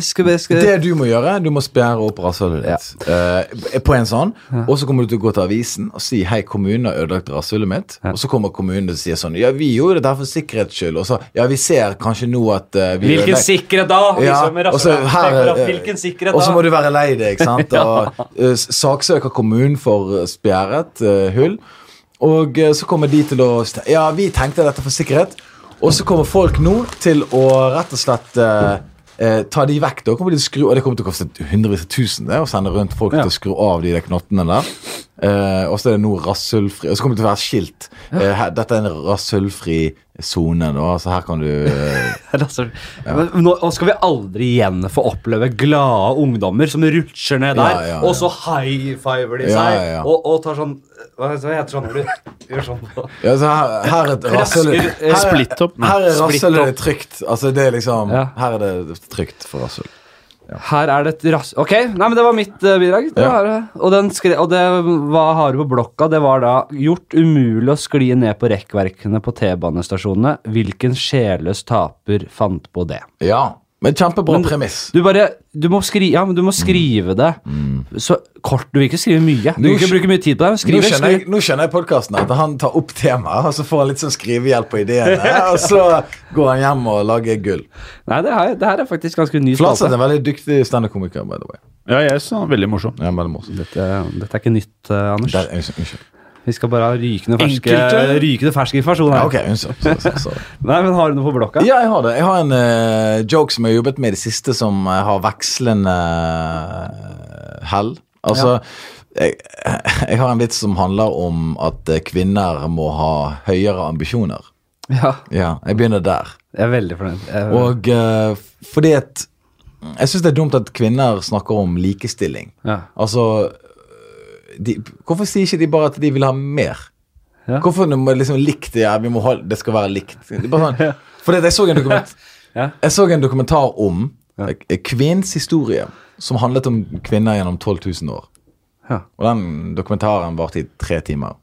skulle, skulle, Det du må gjøre, du må spjære opp rasshølet ditt uh, på en sånn, og så kommer du til å gå til avisen og si 'hei, kommunen har ødelagt rasshølet mitt', og så kommer kommunen og sier sånn 'ja, vi gjorde det der for sikkerhets skyld', og så 'ja, vi ser kanskje nå at uh, vi Hvilken sikkerhet da? Ja, Liksom, og så her, eh, Hvilken sikkerhet Og så må du være lei deg, ikke sant? Og eh, saksøker kommunen for eh, spjæret uh, hull. Og uh, så kommer de til å Ja, vi tenkte dette for sikkerhet. Og så kommer folk nå til å rett og slett ta de vekk. Da kommer de til å skru Og det kommer til å koste hundrevis av tusen det, å sende rundt folk Ja. til å skru av de der knottene der. Og så er det nå rasshølfri Og så kommer det til å være skilt. Dette er en rasshølfri sone, da. Så her kan du eh, Altså, men nå, skal vi aldri igjen få oppleve glade ungdommer som rutsjer ned der, Ja, ja, ja. og så high-fiver de seg, ja, ja. Og, og tar sånn Hva heter sånn når du gjør sånn Ja, så her, her er et rasshøl eh, her, her er rasshølet trygt. Altså, det er liksom Ja. Her er det trygt for rasshøl. Her er det et rass... Ok, nei, men det var mitt eh, bidrag. Det var, og den skre, og det, hva har du på blokka? Det var da gjort umulig å skli ned på rekkverkene på T-banestasjonene. Hvilken sjelløs taper fant på det? Ja. Men kjempebra Men- premiss. Du bare, du må, skri, ja, men du må skrive det så kort. Du vil ikke skrive mye. Du vil ikke bruke mye tid på det. Nå skjønner, jeg, nå skjønner jeg podkasten at han tar opp temaet, og så får han litt sånn skrivehjelp på ideene, og så går han hjem og lager gull. Nei, det her, det her er faktisk ganske ny Flatseth er en veldig dyktig standup-komiker, by the way. Ja, jeg synes han er veldig morsom. Ja, veldig morsom. Dette, dette er ikke nytt, eh, Anders. Der, unnskyld. Vi skal bare ha rykende ferske, rykende ferske informasjon her. Ja, okay. så, så, sorry. Nei, men Har du noe på blokka? Ja, jeg har det. Jeg har en uh, joke som jeg har jobbet med i det siste, som uh, har vekslende uh, hell. Altså, jeg, jeg har en vits som handler om at kvinner må ha høyere ambisjoner. Ja, Ja, jeg begynner der. jeg er veldig fornøyd. Jeg, Og fordi at Jeg syns det er dumt at kvinner snakker om likestilling. ja. Altså de, Hvorfor sier ikke de bare at de vil ha mer? Ja. Hvorfor når man liksom likt det, ja, vi må ha, det skal være likt? Sånn, for det, jeg så en Ja. Jeg så en dokumentar om Ja. kvinnens historie, som handlet om kvinner gjennom 12 000 år. Ja. Og den dokumentaren varte i tre timer.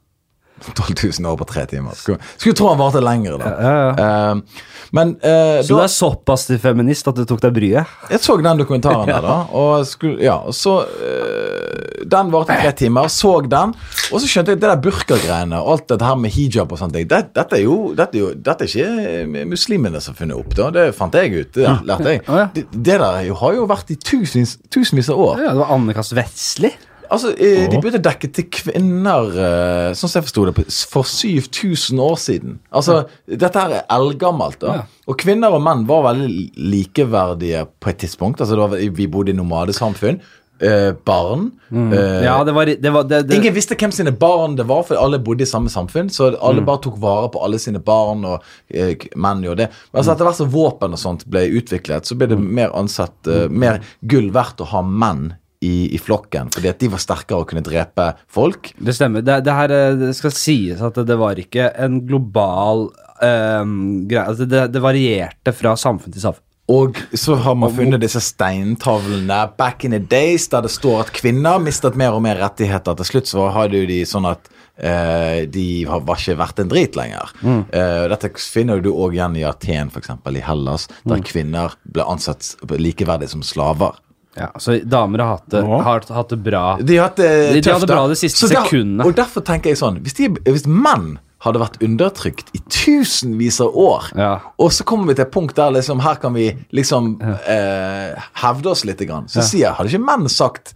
12 000 år på tre timer. Skulle, skulle tro han varte lenger, da. Ja, ja. Eh, men uh, Så du er såpass til feminist at du tok deg bryet? jeg så den dokumentaren der, da. Og skulle, ja, så uh, Den varte tre timer. Så den. Og så skjønte jeg det der burkagreiene og alt dette her med hijab og sånne ting. Det, dette, er jo, dette, er jo, dette er ikke muslimene som har funnet opp, da. Det fant jeg ut. Det lærte jeg. Det, det der jo- har jo vært i tusenvis, tusenvis av år. Ja, det var Anne-Kast Vestli. Altså, eh, De begynte å dekke til kvinner, eh, sånn som jeg forsto det, for 7000 år siden. Altså, Dette her er eldgammelt. da. Ja. Og kvinner og menn var veldig likeverdige på et tidspunkt. Altså, var, Vi bodde i nomadesamfunn. Eh, barn. Eh, Ja, det var, det var det, Ingen visste hvem sine barn det var, for alle bodde i samme samfunn. Så Mm. alle bare tok vare på alle sine barn, og eh, menn og det. Altså, etter hvert som våpen og sånt ble utviklet, så ble det Mm. mer ansett eh, mer gull verdt å ha menn i, i flokken, fordi at de var sterkere og kunne drepe folk. Det stemmer. Det, det her eh, det skal sies at det var ikke en global um, greie. Altså det, det varierte fra samfunn til samfunn. Og så har man funnet disse steintavlene back in the days der det står at kvinner mistet mer og mer rettigheter. Til slutt så har du de sånn at eh, de har, var ikke verdt en drit lenger. Eh, dette finner du òg igjen i Aten, f.eks. i Hellas, der kvinner ble ansett likeverdig som slaver. Ja, så damer har hatt det, har hatt det bra. De har hatt det De- de hadde bra de siste der- sekundene. Og derfor tenker jeg sånn Hvis, de, hvis menn hadde vært undertrykt i tusenvis av år, Ja. og så kommer vi til et punkt der liksom her kan vi liksom eh, hevde oss litt, grann, så sier jeg Hadde ikke menn sagt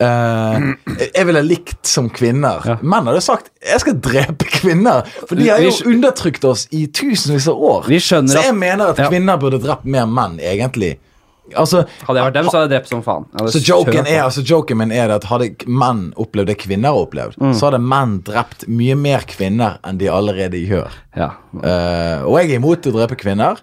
eh, jeg ville likt som kvinner. Ja. Menn hadde sagt 'jeg skal drepe kvinner', for de har jo undertrykt oss i tusenvis av år. Så jeg mener at Ja. kvinner burde drept mer menn, egentlig. Altså, Hadde jeg vært dem, så hadde jeg drept som faen. Så joken, er, altså joken min er at hadde menn opplevd det kvinner har opplevd, Mm. så hadde menn drept mye mer kvinner enn de allerede gjør. Ja. Uh, og jeg er imot å drepe kvinner.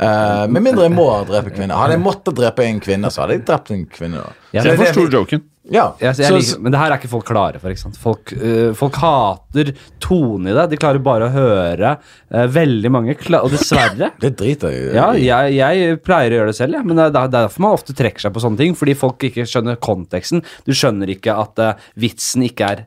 Uh, med mindre jeg må drepe kvinner. Hadde jeg måttet drepe en kvinne, så hadde jeg drept en kvinne. da. Ja, Så Jeg det forsto joken. Ja, Jeg, jeg så, liker, men det her er ikke folk klare for. Folk, uh, folk hater tonen i det. De klarer bare å høre. uh, veldig mange Og dessverre. det driter jeg Ja, jeg, jeg pleier å gjøre det selv, ja. men det er er derfor man ofte trekker seg på sånne ting. Fordi folk ikke skjønner konteksten. Du skjønner ikke at uh, vitsen ikke er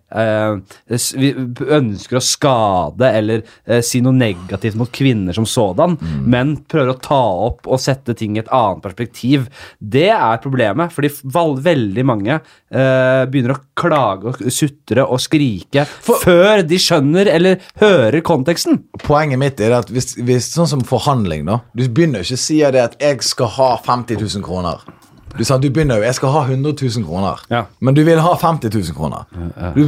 Vi ønsker å skade eller si noe negativt mot kvinner som sådan, men prøver å ta opp og sette ting i et annet perspektiv. Det er problemet, fordi veldig mange eh, begynner å klage og sutre og skrike før de skjønner eller hører konteksten. Poenget mitt er at hvis, hvis sånn som forhandling, da Du begynner ikke å si det at 'jeg skal ha 50 000 kroner'. Du sa, du begynner jo 'jeg skal ha 100 000 kroner', Ja. men du vil ha 50 000 kroner. Du,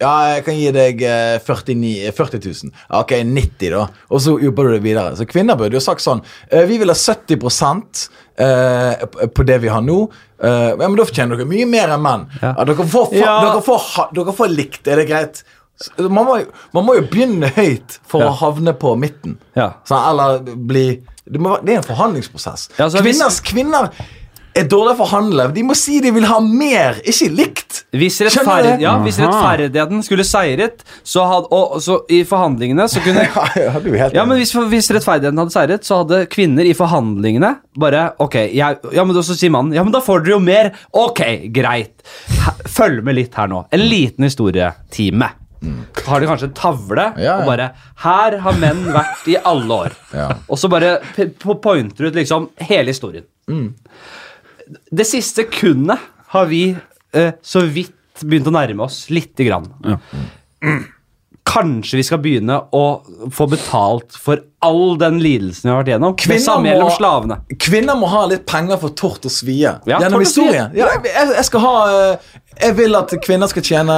ja, jeg kan gi deg eh, 49, 40 000. Ok, 90 da. Og så jobber du det videre. Så kvinner burde jo sagt sånn eh, Vi vil ha 70 eh, på det vi har nå. Eh, men da fortjener dere mye mer enn menn. Dere, får, dere, får, dere får likt, er det greit? Man må, man må jo begynne høyt for Ja. å havne på midten. Ja. Så, eller bli det, må, det er en forhandlingsprosess. Ja, så hvis- kvinner er dårlig å forhandle. De må si de vil ha mer, ikke likt. Hvis, rettferd, ja, hvis rettferdigheten skulle seiret, så hadde, og, så i forhandlingene så kunne Ja, ja, helt Ja, men hvis, hvis rettferdigheten hadde seiret, så hadde kvinner i forhandlingene bare Ok, jeg, ja, men så sier mannen Ja, men da får dere jo mer. Ok, greit. Følg med litt her nå. En liten historietime. Har de kanskje en tavle Mm. Ja, ja. og bare Her har menn vært i alle år. Ja. Og så bare pointer ut liksom hele historien. Mm. Det siste kunnet har vi eh, så vidt begynt å nærme oss lite grann. Kanskje vi skal begynne å få betalt for all den lidelsen vi har vært gjennom. Kvinner det samme gjelder må- slavene. Kvinner må ha litt penger for tort og svie Ja, gjennom historien. Ja, jeg, jeg skal ha eh, Jeg vil at kvinner skal tjene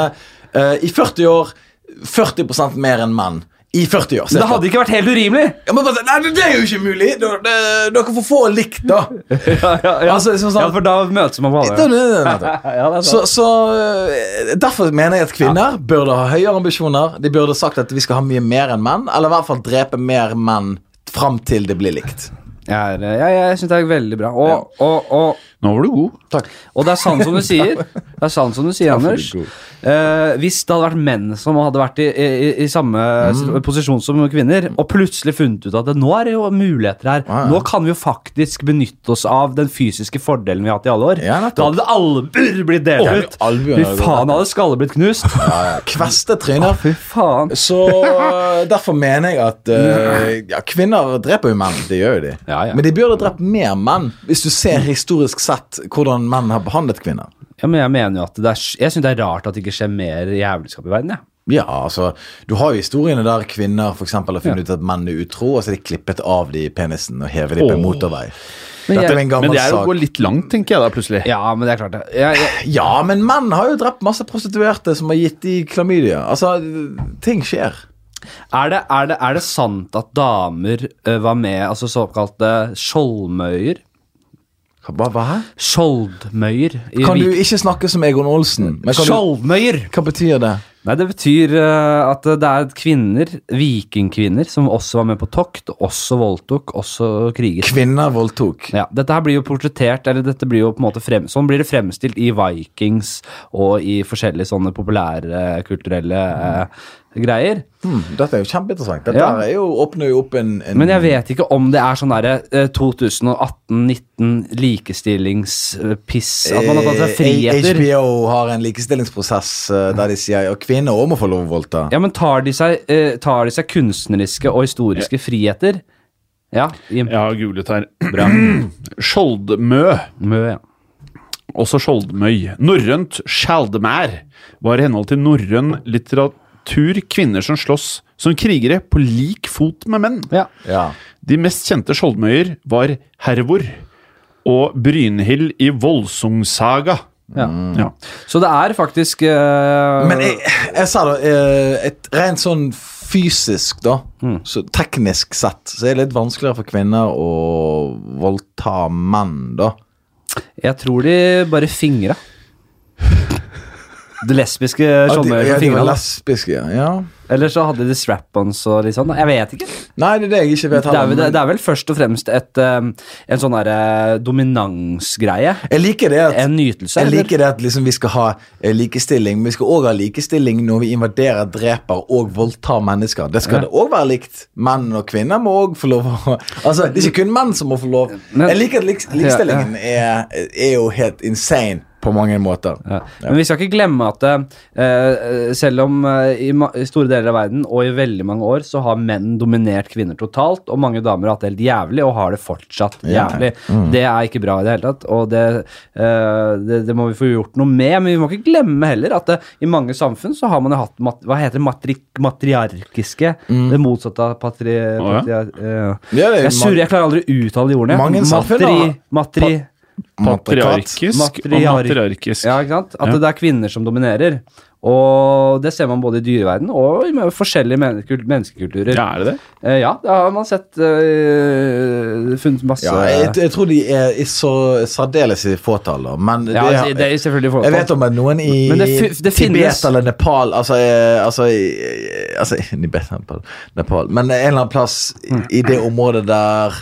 uh, i 40 år 40% mer enn menn. I 40 år. Men det hadde ikke vært helt urimelig! Ja, men bare, nei, det er jo ikke mulig! Dere, får få likt, da. ja, ja, ja. Altså, liksom sånn- ja, for da møtes man på alle. Ja, Så, så øh, Derfor mener jeg at kvinner burde ha høyere ambisjoner. De burde sagt at vi skal ha mye mer enn menn, eller i hvert fall drepe mer menn fram til det blir likt. Er, jeg, jeg syns det er veldig bra. Og, og, og Nå var du god. Takk. Og det er sant som du sier, det er sant som du sier, Anders. er. Eh, hvis det hadde vært menn som hadde vært i, i, i samme Mm. posisjon som kvinner, og plutselig funnet ut at det, nå er det jo muligheter her, Ja, ja. nå kan vi jo faktisk benytte oss av den fysiske fordelen vi har hatt i alle år, Ja, da hadde albuer blitt delt ut. Fy faen, hadde skallet blitt knust. Ja, ja. Kveste tryner. Fy faen. Så øh, derfor mener jeg at uh, ja, kvinner dreper jo menn. Det gjør jo de. Ja, ja. Men de burde drept mer menn, hvis du ser historisk sett hvordan menn har behandlet kvinner. Ja, men jeg mener jo at det er, jeg synes det er rart at det ikke skjer mer jævelskap i verden, Ja. Ja, altså, Du har jo historiene der kvinner for eksempel, har funnet ut at menn er utro, og så er de klippet av de penisen og hevet de på en motorvei. Men Dette er jeg- en Men det er jo å gå litt langt, tenker jeg da, plutselig. Ja, men det er klart det. Jeg, jeg, Ja, men menn har jo drept masse prostituerte som har gitt de klamydia. Altså, ting skjer. er, det, er, det, er det sant at damer eh, var med, altså såkalte skjoldmøyer? Hva, hva? Skjoldmøyer? i Kan du ikke snakke som Egon Olsen? Du, Skjoldmøyer! hva betyr det? Nei, det betyr uh, at det er kvinner, vikingkvinner, som også var med på tokt, også voldtok, også kriget. Kvinner voldtok. Ja, dette her blir jo portrettert, eller dette blir jo på en måte frem, sånn blir det fremstilt i Vikings og i forskjellige sånne populære kulturelle eh, greier. Hmm, dette er jo kjempeinteressant. Dette Ja. er jo, åpner jo opp en, en Men jeg vet ikke om det er sånn derre eh, 2018-19 likestillingspiss, at man har tatt seg Eh, friheter. HBO har en likestillingsprosess eh, der de sier at kvinner òg må få lov å voldta. Ja, men tar de seg, eh, tar de seg kunstneriske og historiske friheter? Ja, Jim. Jeg har googlet her. Bra. Skjoldmø, Mø, ja. også skjoldmøy. Norrønt skjaldmær var i henhold til norrøn litteratur kvinner som slåss som krigere på lik fot med menn. ja. Ja. De mest kjente skjoldmøyer var Hervor og Brynhild i Voldsungsaga. ja. Ja. Så det er faktisk uh... Men jeg, jeg sa det uh, Et rent sånn fysisk, da, Mm. så teknisk sett, så er det litt vanskeligere for kvinner å voldta menn, da. Jeg tror de bare fingra. Det lesbiske skjoldmøyer ja, som fingrene. lesbiske, ja. Eller så hadde de strap-ons og litt sånn. Jeg vet ikke. Nei, det er det jeg ikke vet Det er, det, er vel først og fremst et, eh, en sånn derre dominansgreie. Jeg liker det at En nytelse. Jeg liker det at liksom vi skal ha eh, likestilling, men vi skal òg ha likestilling når vi invaderer, dreper og voldtar mennesker. Det skal Ja. det òg være likt. Menn og kvinner må òg få lov å Altså, det er ikke kun menn som må få lov. Men- jeg liker at lik likestillingen Er, er jo helt insane på mange måter. Ja. Men vi skal ikke glemme at uh, selv om uh, i, ma i store deler av verden og i veldig mange år så har menn dominert kvinner totalt, og mange damer har hatt det helt jævlig og har det fortsatt Ja. jævlig. Det er ikke bra i det hele tatt, og det, uh, det, det må vi få gjort noe med. Men vi må ikke glemme heller at det, i mange samfunn så har man jo hatt mat hva heter det, matri matriarkiske, det motsatte av patri... eh, Ja, det er jeg, surrer, jeg klarer aldri å uttale de ordene. Mange samfunn matri, matri, Patriarkisk og matriarkisk. ja, ikke sant? At Ja. det er kvinner som dominerer. Og det ser man både i dyreverden og i forskjellige menneskekulturer. Ja, er det det? Eh, ja, det har man sett uh, Funnet masse Ja, jeg, jeg tror de er i så særdeles i fåtall, da. Men Ja, det, altså, det er selvfølgelig fåtall. jeg vet om at noen i det det Tibet finnes- eller Nepal Altså, eh, altså, i- altså Tibet, Nepal, Nepal Men en eller annen plass mm. i det området der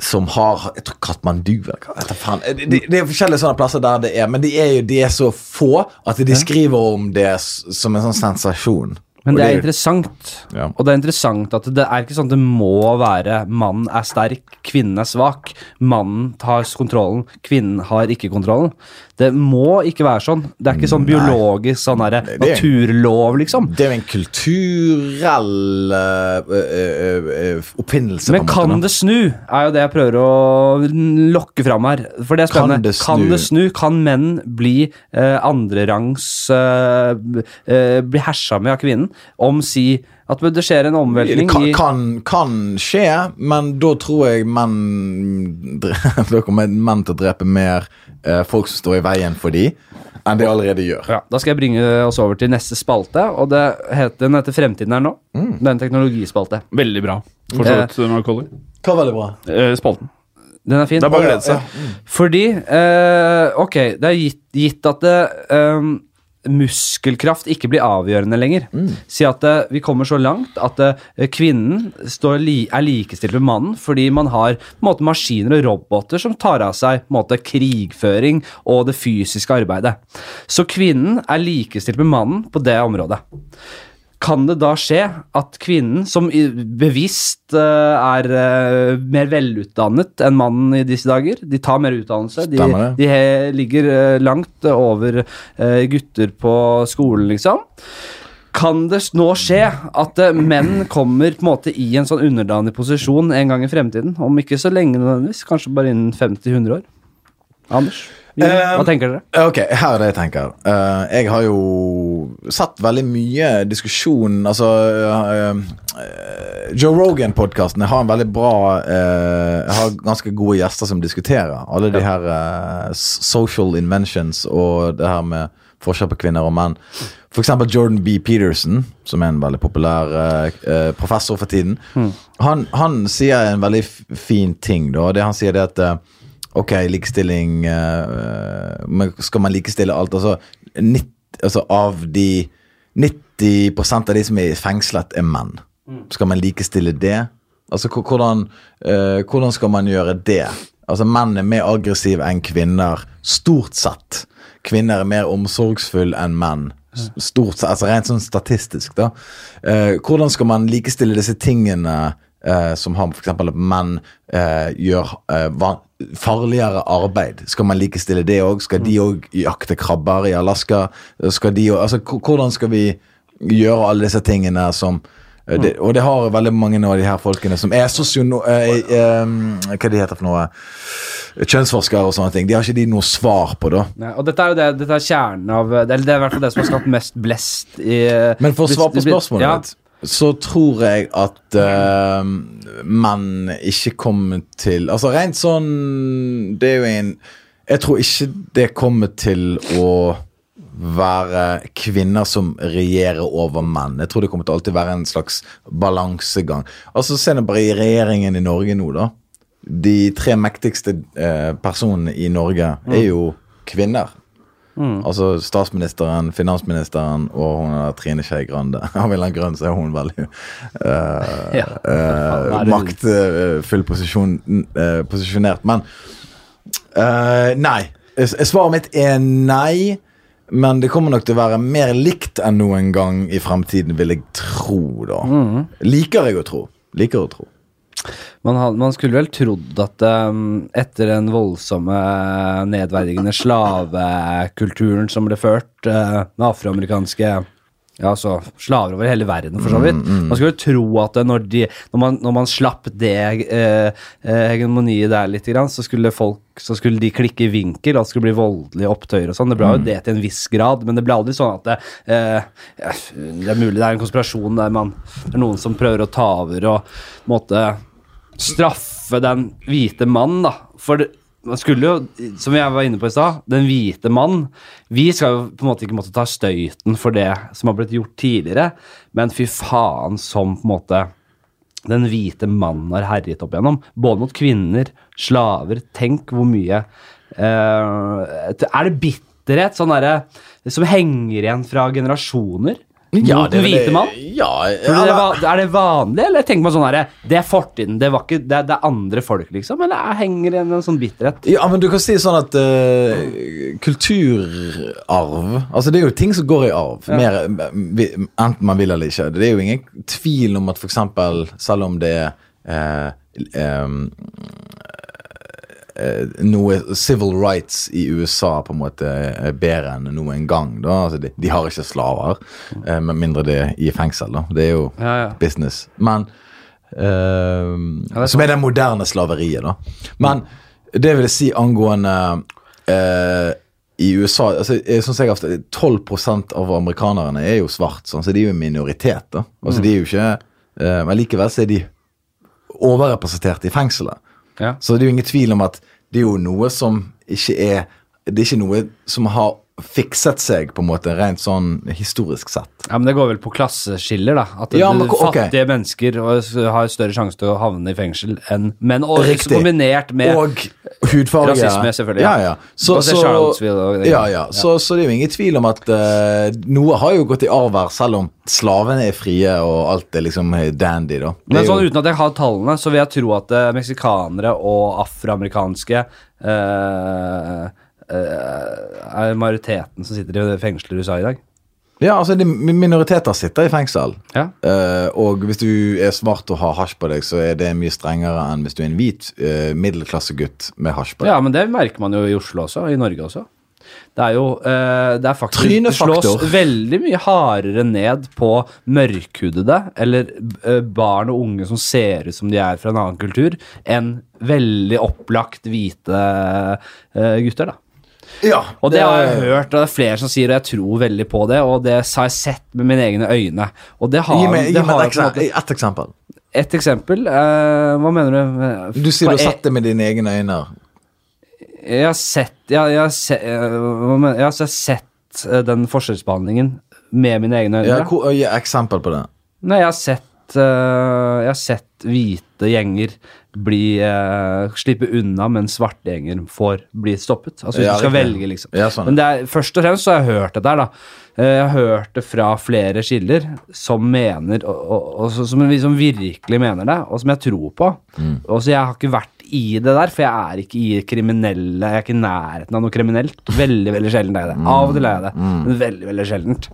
som har Jeg tror Katmandu. Det, det, det er forskjellige sånne plasser der det er, men de er jo de er så få at de skriver om det som en sånn sensasjon. Men det er interessant. Ja. Og det er interessant at det er ikke sånn at det må være mannen er sterk, kvinnen er svak. Mannen tar kontrollen, kvinnen har ikke kontrollen. Det må ikke være sånn. Det er ikke sånn biologisk sånn det- naturlov, liksom. Det er jo en kulturell øh, øh, øh, oppfinnelse. Men kan det snu, er jo det jeg prøver å lokke fram her. For det er Kan det snu? Kan det snu? Kan menn bli eh, andrerangs eh, b- eh, Bli hersa med av kvinnen? Om si at det skjer en omveltning kan, i kan, kan skje, men da tror jeg menn Da kommer menn til å drepe mer eh, folk som står i veien for de, enn de allerede gjør. ja, Da skal jeg bringe oss over til neste spalte, og det heter, den heter Fremtiden her nå. Mm. Det er en teknologispalte. Veldig bra. For så vidt, Macaulay. Hva veldig bra? Eh, Spalten. Den er fin. Det er bare å glede seg. Fordi eh, Ok, det er gitt, gitt at det, ehm, muskelkraft ikke blir avgjørende lenger. Si at uh, vi kommer så langt at uh, kvinnen står li er likestilt med mannen fordi man har måte, maskiner og roboter som tar av seg måte, krigføring og det fysiske arbeidet. Så kvinnen er likestilt med mannen på det området. Kan det da skje at kvinnen, som bevisst eh, er eh, mer velutdannet enn mannen i disse dager De tar mer utdannelse. De, de ligger eh, langt over gutter på skolen, liksom. Kan det nå skje at menn kommer på en måte i en sånn underdanig posisjon en gang i fremtiden? Om ikke så lenge nødvendigvis, kanskje bare innen 50-100 år? Anders, hva Um, tenker dere? Ok, her er det jeg tenker. Eh, jeg har jo sett veldig mye diskusjon Altså eh, eh, Joe Rogan-podkasten har en veldig bra har ganske gode gjester som diskuterer alle de her social inventions og det her med forskjell på kvinner og menn. Eksempel Jordan B. Peterson, som er en veldig populær professor for tiden. Han, han sier en veldig fin ting, da. Det han sier det at Ok, likestilling eh, men Skal man likestille alt? Altså, 90, altså av de 90% av de som er fengslet, er menn. Skal man likestille det? Altså, hvordan, eh, hvordan skal man gjøre det? Altså, Menn er mer aggressive enn kvinner, stort sett. Kvinner er mer omsorgsfulle enn menn. Stort sett, altså Rent sånn statistisk, da. Eh, hvordan skal man likestille disse tingene eh, som har f.eks. menn eh, gjør eh, farligere arbeid? Skal man likestille det òg? Skal de òg jakte krabber i Alaska? Skal de, også- altså, hvordan skal vi gjøre alle disse tingene som eh, det, og det har veldig mange av de her folkene som er sosiono... Eh, eh, hva de heter for noe? Kjønnsforskere og sånne ting. De har ikke de noe svar på, da. Ja, og dette er jo det, dette er kjernen av Eller det er i hvert fall det som har skapt mest blest i Men for å svare på spørsmålet ja, ditt, så tror jeg at uh, menn ikke kommer til Altså rent sånn Det er jo en Jeg tror ikke det kommer til å være kvinner som regjerer over menn. Jeg tror det kommer til å alltid være en slags balansegang. Altså Se nå bare i regjeringen i Norge nå, da. De tre mektigste eh, personene i Norge er jo kvinner. Altså statsministeren, finansministeren og hun er Trine Skei Grande. Av en eller annen grunn så er hun veldig uh, Ja. eh, er det- maktfull posisjon, uh, posisjonert. Men eh, nei. Svaret mitt er nei. Men det kommer nok til å være mer likt enn noen gang i fremtiden, vil jeg tro, da. Mm. Liker jeg å tro. Liker å tro. Man, had- man skulle vel trodd at um, etter den voldsomme nedverdigende slavekulturen som ble ført uh, med afroamerikanske ja, altså slaver over hele verden, for så vidt. Man skulle tro at når, de, når, man, når man slapp det eh, eh, hegemoniet der litt, så skulle folk så skulle de klikke i vinkel, og det skulle bli voldelige opptøyer og sånn. Det ble jo det til en viss grad, men det ble aldri sånn at det, eh, det er mulig det er en konspirasjon der man Det er noen som prøver å ta over og måte straffe den hvite mannen, da. For det, man skulle jo, som jeg var inne på i stad, den hvite mann Vi skal jo på en måte ikke måtte ta støyten for det som har blitt gjort tidligere, men fy faen som på en måte den hvite mannen har herjet opp igjennom. Både mot kvinner, slaver. Tenk hvor mye eh, Er det bitterhet sånn der, som henger igjen fra generasjoner? Mot det hvite mann? Ja, ja, det er, det vanlig, eller tenker man sånn herre Det er fortiden, det, var ikke, det, det er andre folk, liksom? Eller er- henger det en sånn bitterhet? Ja, men du kan si sånn at uh, kulturarv Altså, det er jo ting som går i arv, mer, enten man vil eller ikke. Det er jo ingen tvil om at eksempel, selv om det er uh, eh, noe civil rights i USA på en måte er bedre enn noen gang. Da. Altså, de, de har ikke slaver, eh, med mindre det er i fengsel. Da. Det er jo Ja, ja. business. Men eh, Som er det moderne slaveriet, da. Men det vil jeg si angående eh, i USA altså, eh, sånn jeg har 12% av amerikanerne er jo svart, sånn, så de er jo en minoritet. da. Altså, de er jo ikke eh, Men likevel så er de overrepresentert i fengselet. Ja. Så det er jo ingen tvil om at det er jo noe som ikke er Det er ikke noe som har fikset seg, på en måte, rent sånn historisk sett. Ja, men Det går vel på klasseskiller, da. At Ja, men okay. fattige mennesker har større sjanse til å havne i fengsel enn menn. Og Riktig. kombinert med Og Hudfarge. Rasisme, selvfølgelig, Ja, ja. Så, så det. ja, ja. Så, så det er jo ingen tvil om at uh, noe har jo gått i arv her, selv om slavene er frie og alt er liksom dandy, da. Det Men sånn jo, uten at jeg har tallene, så vil jeg tro at uh, meksikanere og afroamerikanske uh, er majoriteten som sitter i fengsler i USA i dag. ja, altså minoriteter sitter i fengsel. Ja. Uh, og hvis du er smart og har hasj på deg, så er det mye strengere enn hvis du er en hvit uh, middelklassegutt med hasj på deg. ja, men det merker man jo i Oslo også, i Norge også. Det er jo uh, Det er faktisk Det slås veldig mye hardere ned på mørkhudede eller eh, barn og unge som ser ut som de er fra en annen kultur, enn veldig opplagt hvite eh, gutter, da. Ja, Og det, har jeg hørt, og det er flere som sier, og jeg tror veldig på det, og det har jeg sett med mine egne øyne. Og det har, Gi meg, gi det meg et, måte- et eksempel. Et eksempel eh, Hva mener du? Du sier du har e- sett det med dine egne øyne. Jeg har sett Jeg, jeg hva mener- jeg har altså sett eh, den forskjellsbehandlingen med mine egne øyne. Ja, hvor, gi eksempel på det. Nei, jeg har sett eh, Jeg har sett hvite gjenger bli uh, slippe unna, mens svarte gjenger får bli stoppet. Altså hvis Ja, du skal velge, liksom. Ja, sånn. Men det er, først og fremst så har jeg hørt det der, da. Eh, Jeg har hørt det fra flere kilder som mener og, og, og som, som virkelig mener det, og som jeg tror på. Mm. Og så Jeg har ikke vært i det der, for jeg er ikke i kriminelle Jeg er ikke i nærheten av noe kriminelt. Veldig veldig sjelden er jeg Mm. det. Av og til er jeg det, men veldig veldig sjeldent.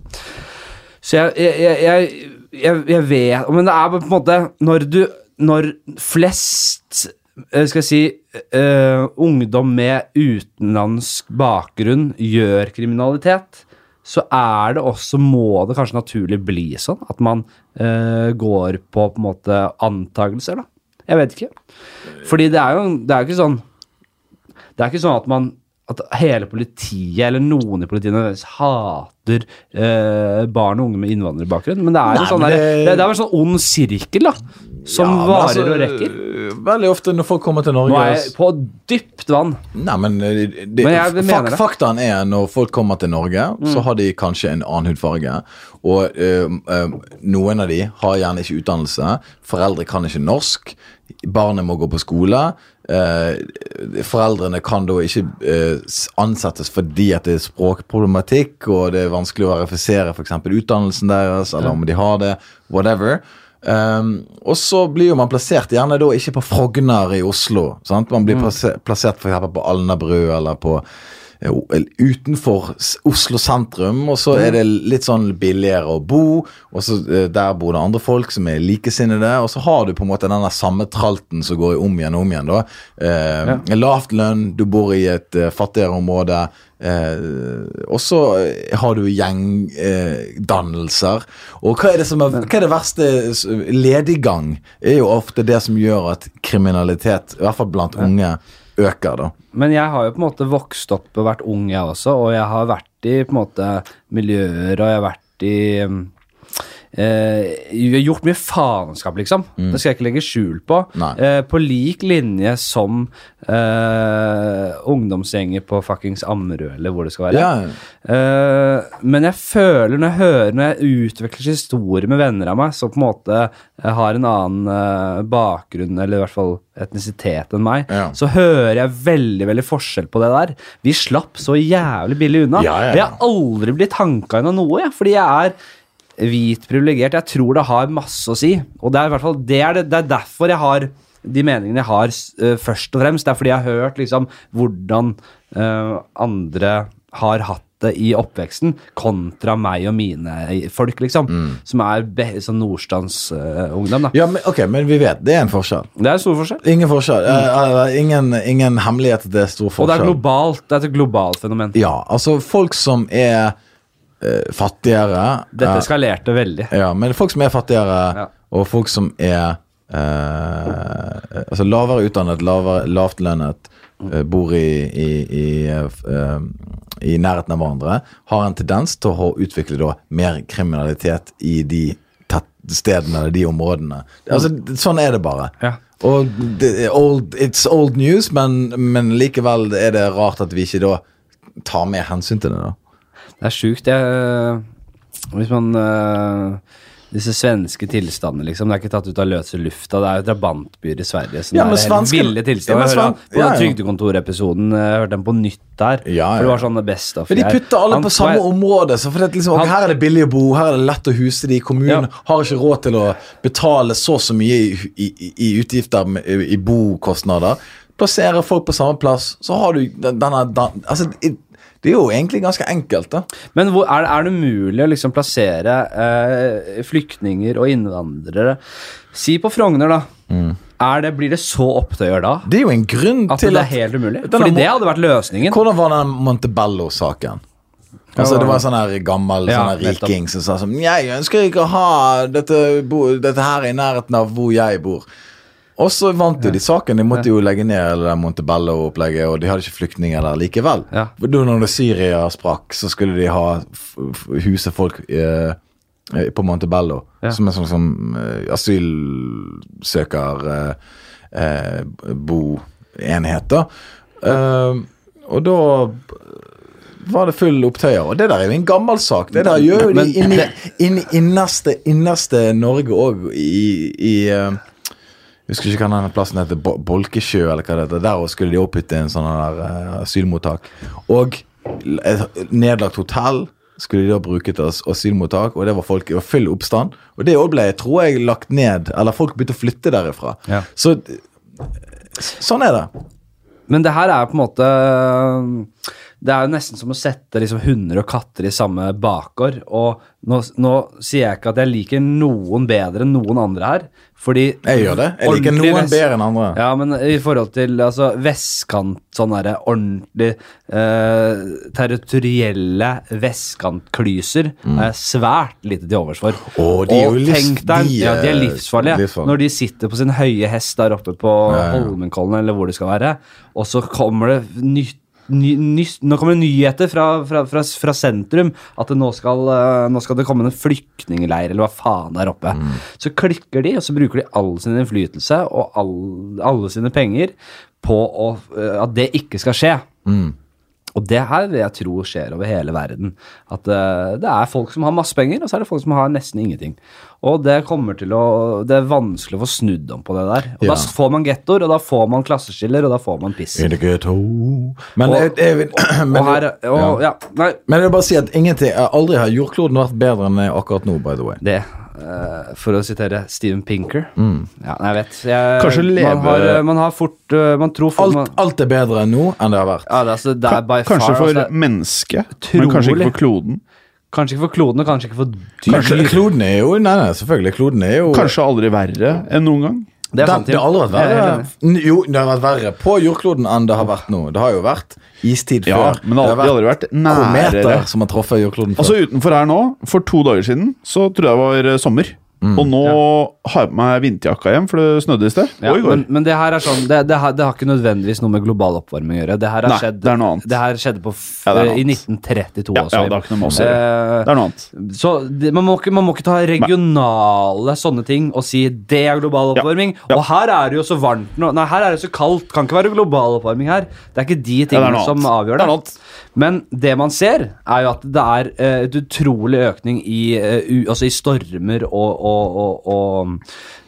Så jeg, jeg, jeg, jeg, jeg, vet Men det er på en måte Når du Når flest eh, skal jeg si uh, ungdom med utenlandsk bakgrunn gjør kriminalitet, så er det også, må det kanskje naturlig bli sånn at man uh, går på på en måte antagelser, da. Jeg vet ikke. Fordi det er jo det er ikke sånn Det er ikke sånn at man at hele politiet, eller noen i politiet, hater eh, barn og unge med innvandrerbakgrunn. Men det er jo sånn det... der, det- er en sånn ond sirkel, da. Som Ja, varer altså, og rekker. Veldig ofte når folk kommer til Norge Nå er jeg på dypt vann. Nei, men, eh, det, Men jeg fak. Faktaen er når folk kommer til Norge, så har de kanskje en annen hudfarge. Og øh, øh, noen av de har gjerne ikke utdannelse. Foreldre kan ikke norsk. Barnet må gå på skole. Eh, foreldrene kan da ikke eh, ansettes fordi at det er språkproblematikk, og det er vanskelig å verifisere f.eks. utdannelsen deres, eller om de har det, whatever. Um, og så blir jo man plassert gjerne da ikke på Frogner i Oslo. Sant? Man blir plassert, plassert for eksempel på Alnabru eller på utenfor Oslo sentrum, og så er det litt sånn billigere å bo. Og så eh, Der bor det andre folk som er likesinnede, og så har du på en måte den der samme tralten som går om igjen og om igjen. da eh, Lavt lønn, du bor i et eh, fattigere område. Eh, og så eh, har du gjengdannelser. og hva er, det som er, hva er det verste? Lediggang er jo ofte det som gjør at kriminalitet, i hvert fall blant unge, øker. da Men jeg har jo på en måte vokst opp og vært ung, jeg også, og jeg har vært i på en måte miljøer, og jeg har vært i eh, Vi har gjort mye faenskap, liksom. Det skal jeg ikke legge skjul på. Eh, på lik linje som eh, ungdomsgjenger på fuckings Ammerud, eller hvor det skal være. Ja, Eh, men jeg føler når jeg hører Når jeg utvikler historier med venner av meg som på en måte eh, har en annen eh, bakgrunn, eller i hvert fall etnisitet enn meg, Ja. så hører jeg veldig veldig forskjell på det der. Vi slapp så jævlig billig unna. Ja, ja. Jeg har aldri blitt hanka inn av noe, jeg, fordi jeg er hvit privilegert. Jeg tror det har masse å si. Og det er i hvert fall det er, det, det er derfor jeg har de meningene jeg har, uh, først og fremst. Det er fordi jeg har hørt liksom hvordan uh, andre har hatt det i oppveksten, kontra meg og mine folk, liksom. Som er be sånn nordstandsungdom, da. ja men, ok, men vi vet det er en forskjell. Det er en stor forskjell. Ingen forskjell. Mm. eh, ingen, ingen hemmelighet det er stor Og det er forskjell. globalt. Det er et globalt fenomen. Ja, altså folk som er eh, fattigere Dette eskalerte skalerte veldig. Ja, men folk som er fattigere, Ja. og folk som er eh, altså lavere utdannet, lavere, lavtlønnet, eh, bor i, i, i, eh, i nærheten av hverandre, har en tendens til å utvikle da mer kriminalitet i de stedene eller de områdene. Altså, sånn er det bare. Ja. Og det old, it's old news, men, men likevel er det rart at vi ikke da tar mer hensyn til det. da. Det er sjukt. Jeg Hvis man uh, disse svenske tilstandene, liksom. Det er ikke tatt ut av løse lufta. Det er jo drabantbyer i Sverige. Så Ja, det er svenske- ville tilstander. Ja, Jeg På ja, ja. Trygdekontorepisoden, eh, jeg hørte den på nytt der. Ja, For det var sånn det beste of Men de putter alle Han- på samme område. Så for det, liksom, Han- her er det billig å bo, her er det lett å huse de. Kommunen har ikke råd til å betale så og så mye i, i, i utgifter i, i bokostnader. Plasserer folk på samme plass, så har du denne, denne altså, Det er jo egentlig ganske enkelt, da. Men hvor, er, det- er det mulig å liksom plassere eh, flyktninger og innvandrere Si på Frogner, da. Mm. Det, blir det så opptøyer da? Det er jo en grunn At til det er helt umulig? Fordi det hadde vært løsningen. Hvordan var den Montebello-saken? Altså, det var en sånn her gammel Ja, sånn her riking som sa sånn Jeg ønsker ikke å ha dette, dette her i nærheten av hvor jeg bor. Og så vant jo de saken. De måtte jo legge ned hele Montebello-opplegget, og de hadde ikke flyktninger der likevel. Ja. Når det Syria sprakk, så skulle de ha f f huse folk eh, på Montebello. Ja. Som en sånn som eh, asylsøker eh, eh, boenhet, da. Eh, og da var det full opptøyer. Og det der er jo en gammel sak. Det der gjør jo de inni, inni innerste, innerste Norge òg, i, i eh, husker ikke hva den plassen heter, Bolkesjø eller hva det heter. Der skulle de opphytte en sånn der eh, asylmottak. Og et nedlagt hotell skulle de da bruke til asylmottak, og det var folk, i full oppstand. Og det òg ble, tror jeg, lagt ned, eller folk begynte å flytte derifra. Ja. Så sånn er det. Men det her er på en måte Det er jo nesten som å sette liksom hunder og katter i samme bakgård. Og nå, nå sier jeg ikke at jeg liker noen bedre enn noen andre her. Fordi Jeg gjør det. Jeg liker noen bedre enn andre. Ja, men i forhold til altså, vestkant, sånn derre ordentlig eh, territorielle vestkantklyser, er svært lite til overs for. Mm. De jo tenk deg, de ja, de er er livsfarlige. livsfarlige. Når de sitter på sin høye hest der oppe på Ja, ja. Holmenkollen, eller hvor det skal være, og så kommer det nytt Ny, ny, nå kommer nyheter fra, fra, fra, fra sentrum at det nå, skal, eh, nå skal det komme en flyktningleir eller hva faen der oppe. Mm. Så klikker de, og så bruker de all sin innflytelse og all, alle sine penger på å, eh, at det ikke skal skje. Mm. Og det her vil jeg tro skjer over hele verden. At uh, det er folk som har masse penger, og så er det folk som har nesten ingenting. Og det kommer til å Det er vanskelig å få snudd om på det der. Og Ja. da får man gettoer, og da får man klasseskiller, og da får man piss. In the ghetto. Men, Og- jeg, jeg, men, og her, og, ja. nei, men jeg vil bare si at ingenting Aldri har jordkloden vært bedre enn akkurat nå, by the way. det eh, For å sitere Steven Pinker. Ja, jeg vet. Jeg, man, har, eh, man har fort uh, Man tror fort Alt, man, alt er bedre nå enn det har vært. ja, det, altså, det er by Kanskje far for altså, mennesket, men kanskje ikke for kloden. Kanskje ikke for kloden, og kanskje ikke for dyr. Kanskje kloden er jo Nei, nei, selvfølgelig. Kloden er jo Kanskje aldri verre enn noen gang. Det det, det har aldri vært er verre. Jo, det har vært verre på jordkloden enn det har vært nå. Det har jo vært istid Ja, før. men det har aldri vært nærere. kometer som har truffet jordkloden før. Altså Utenfor her nå, for to dager siden, så tror jeg det var eh, sommer. Og nå har jeg på meg vinterjakka hjem, for det snødde i sted. Ja, og i går. men, men det her er sånn det, det, har, det har ikke nødvendigvis noe med global oppvarming å gjøre. Det her har Nei, skjedd, det er noe annet. Det her skjedde på f Ja, det er noe i 1932 ja, også. ja, det har ikke noe med oss å gjøre. Eh, Det er noe annet. så man, må ikke, man må ikke ta regionale sånne ting og si det er global oppvarming. ja. Og her er det jo så varmt nå. Nei, her er det så kaldt. Kan ikke være global oppvarming her. Det er ikke de Ja, det tingene som avgjør Det er noe annet. Men det man ser, er jo at det er uh, et utrolig økning i, uh, u, altså i stormer og, og, og, og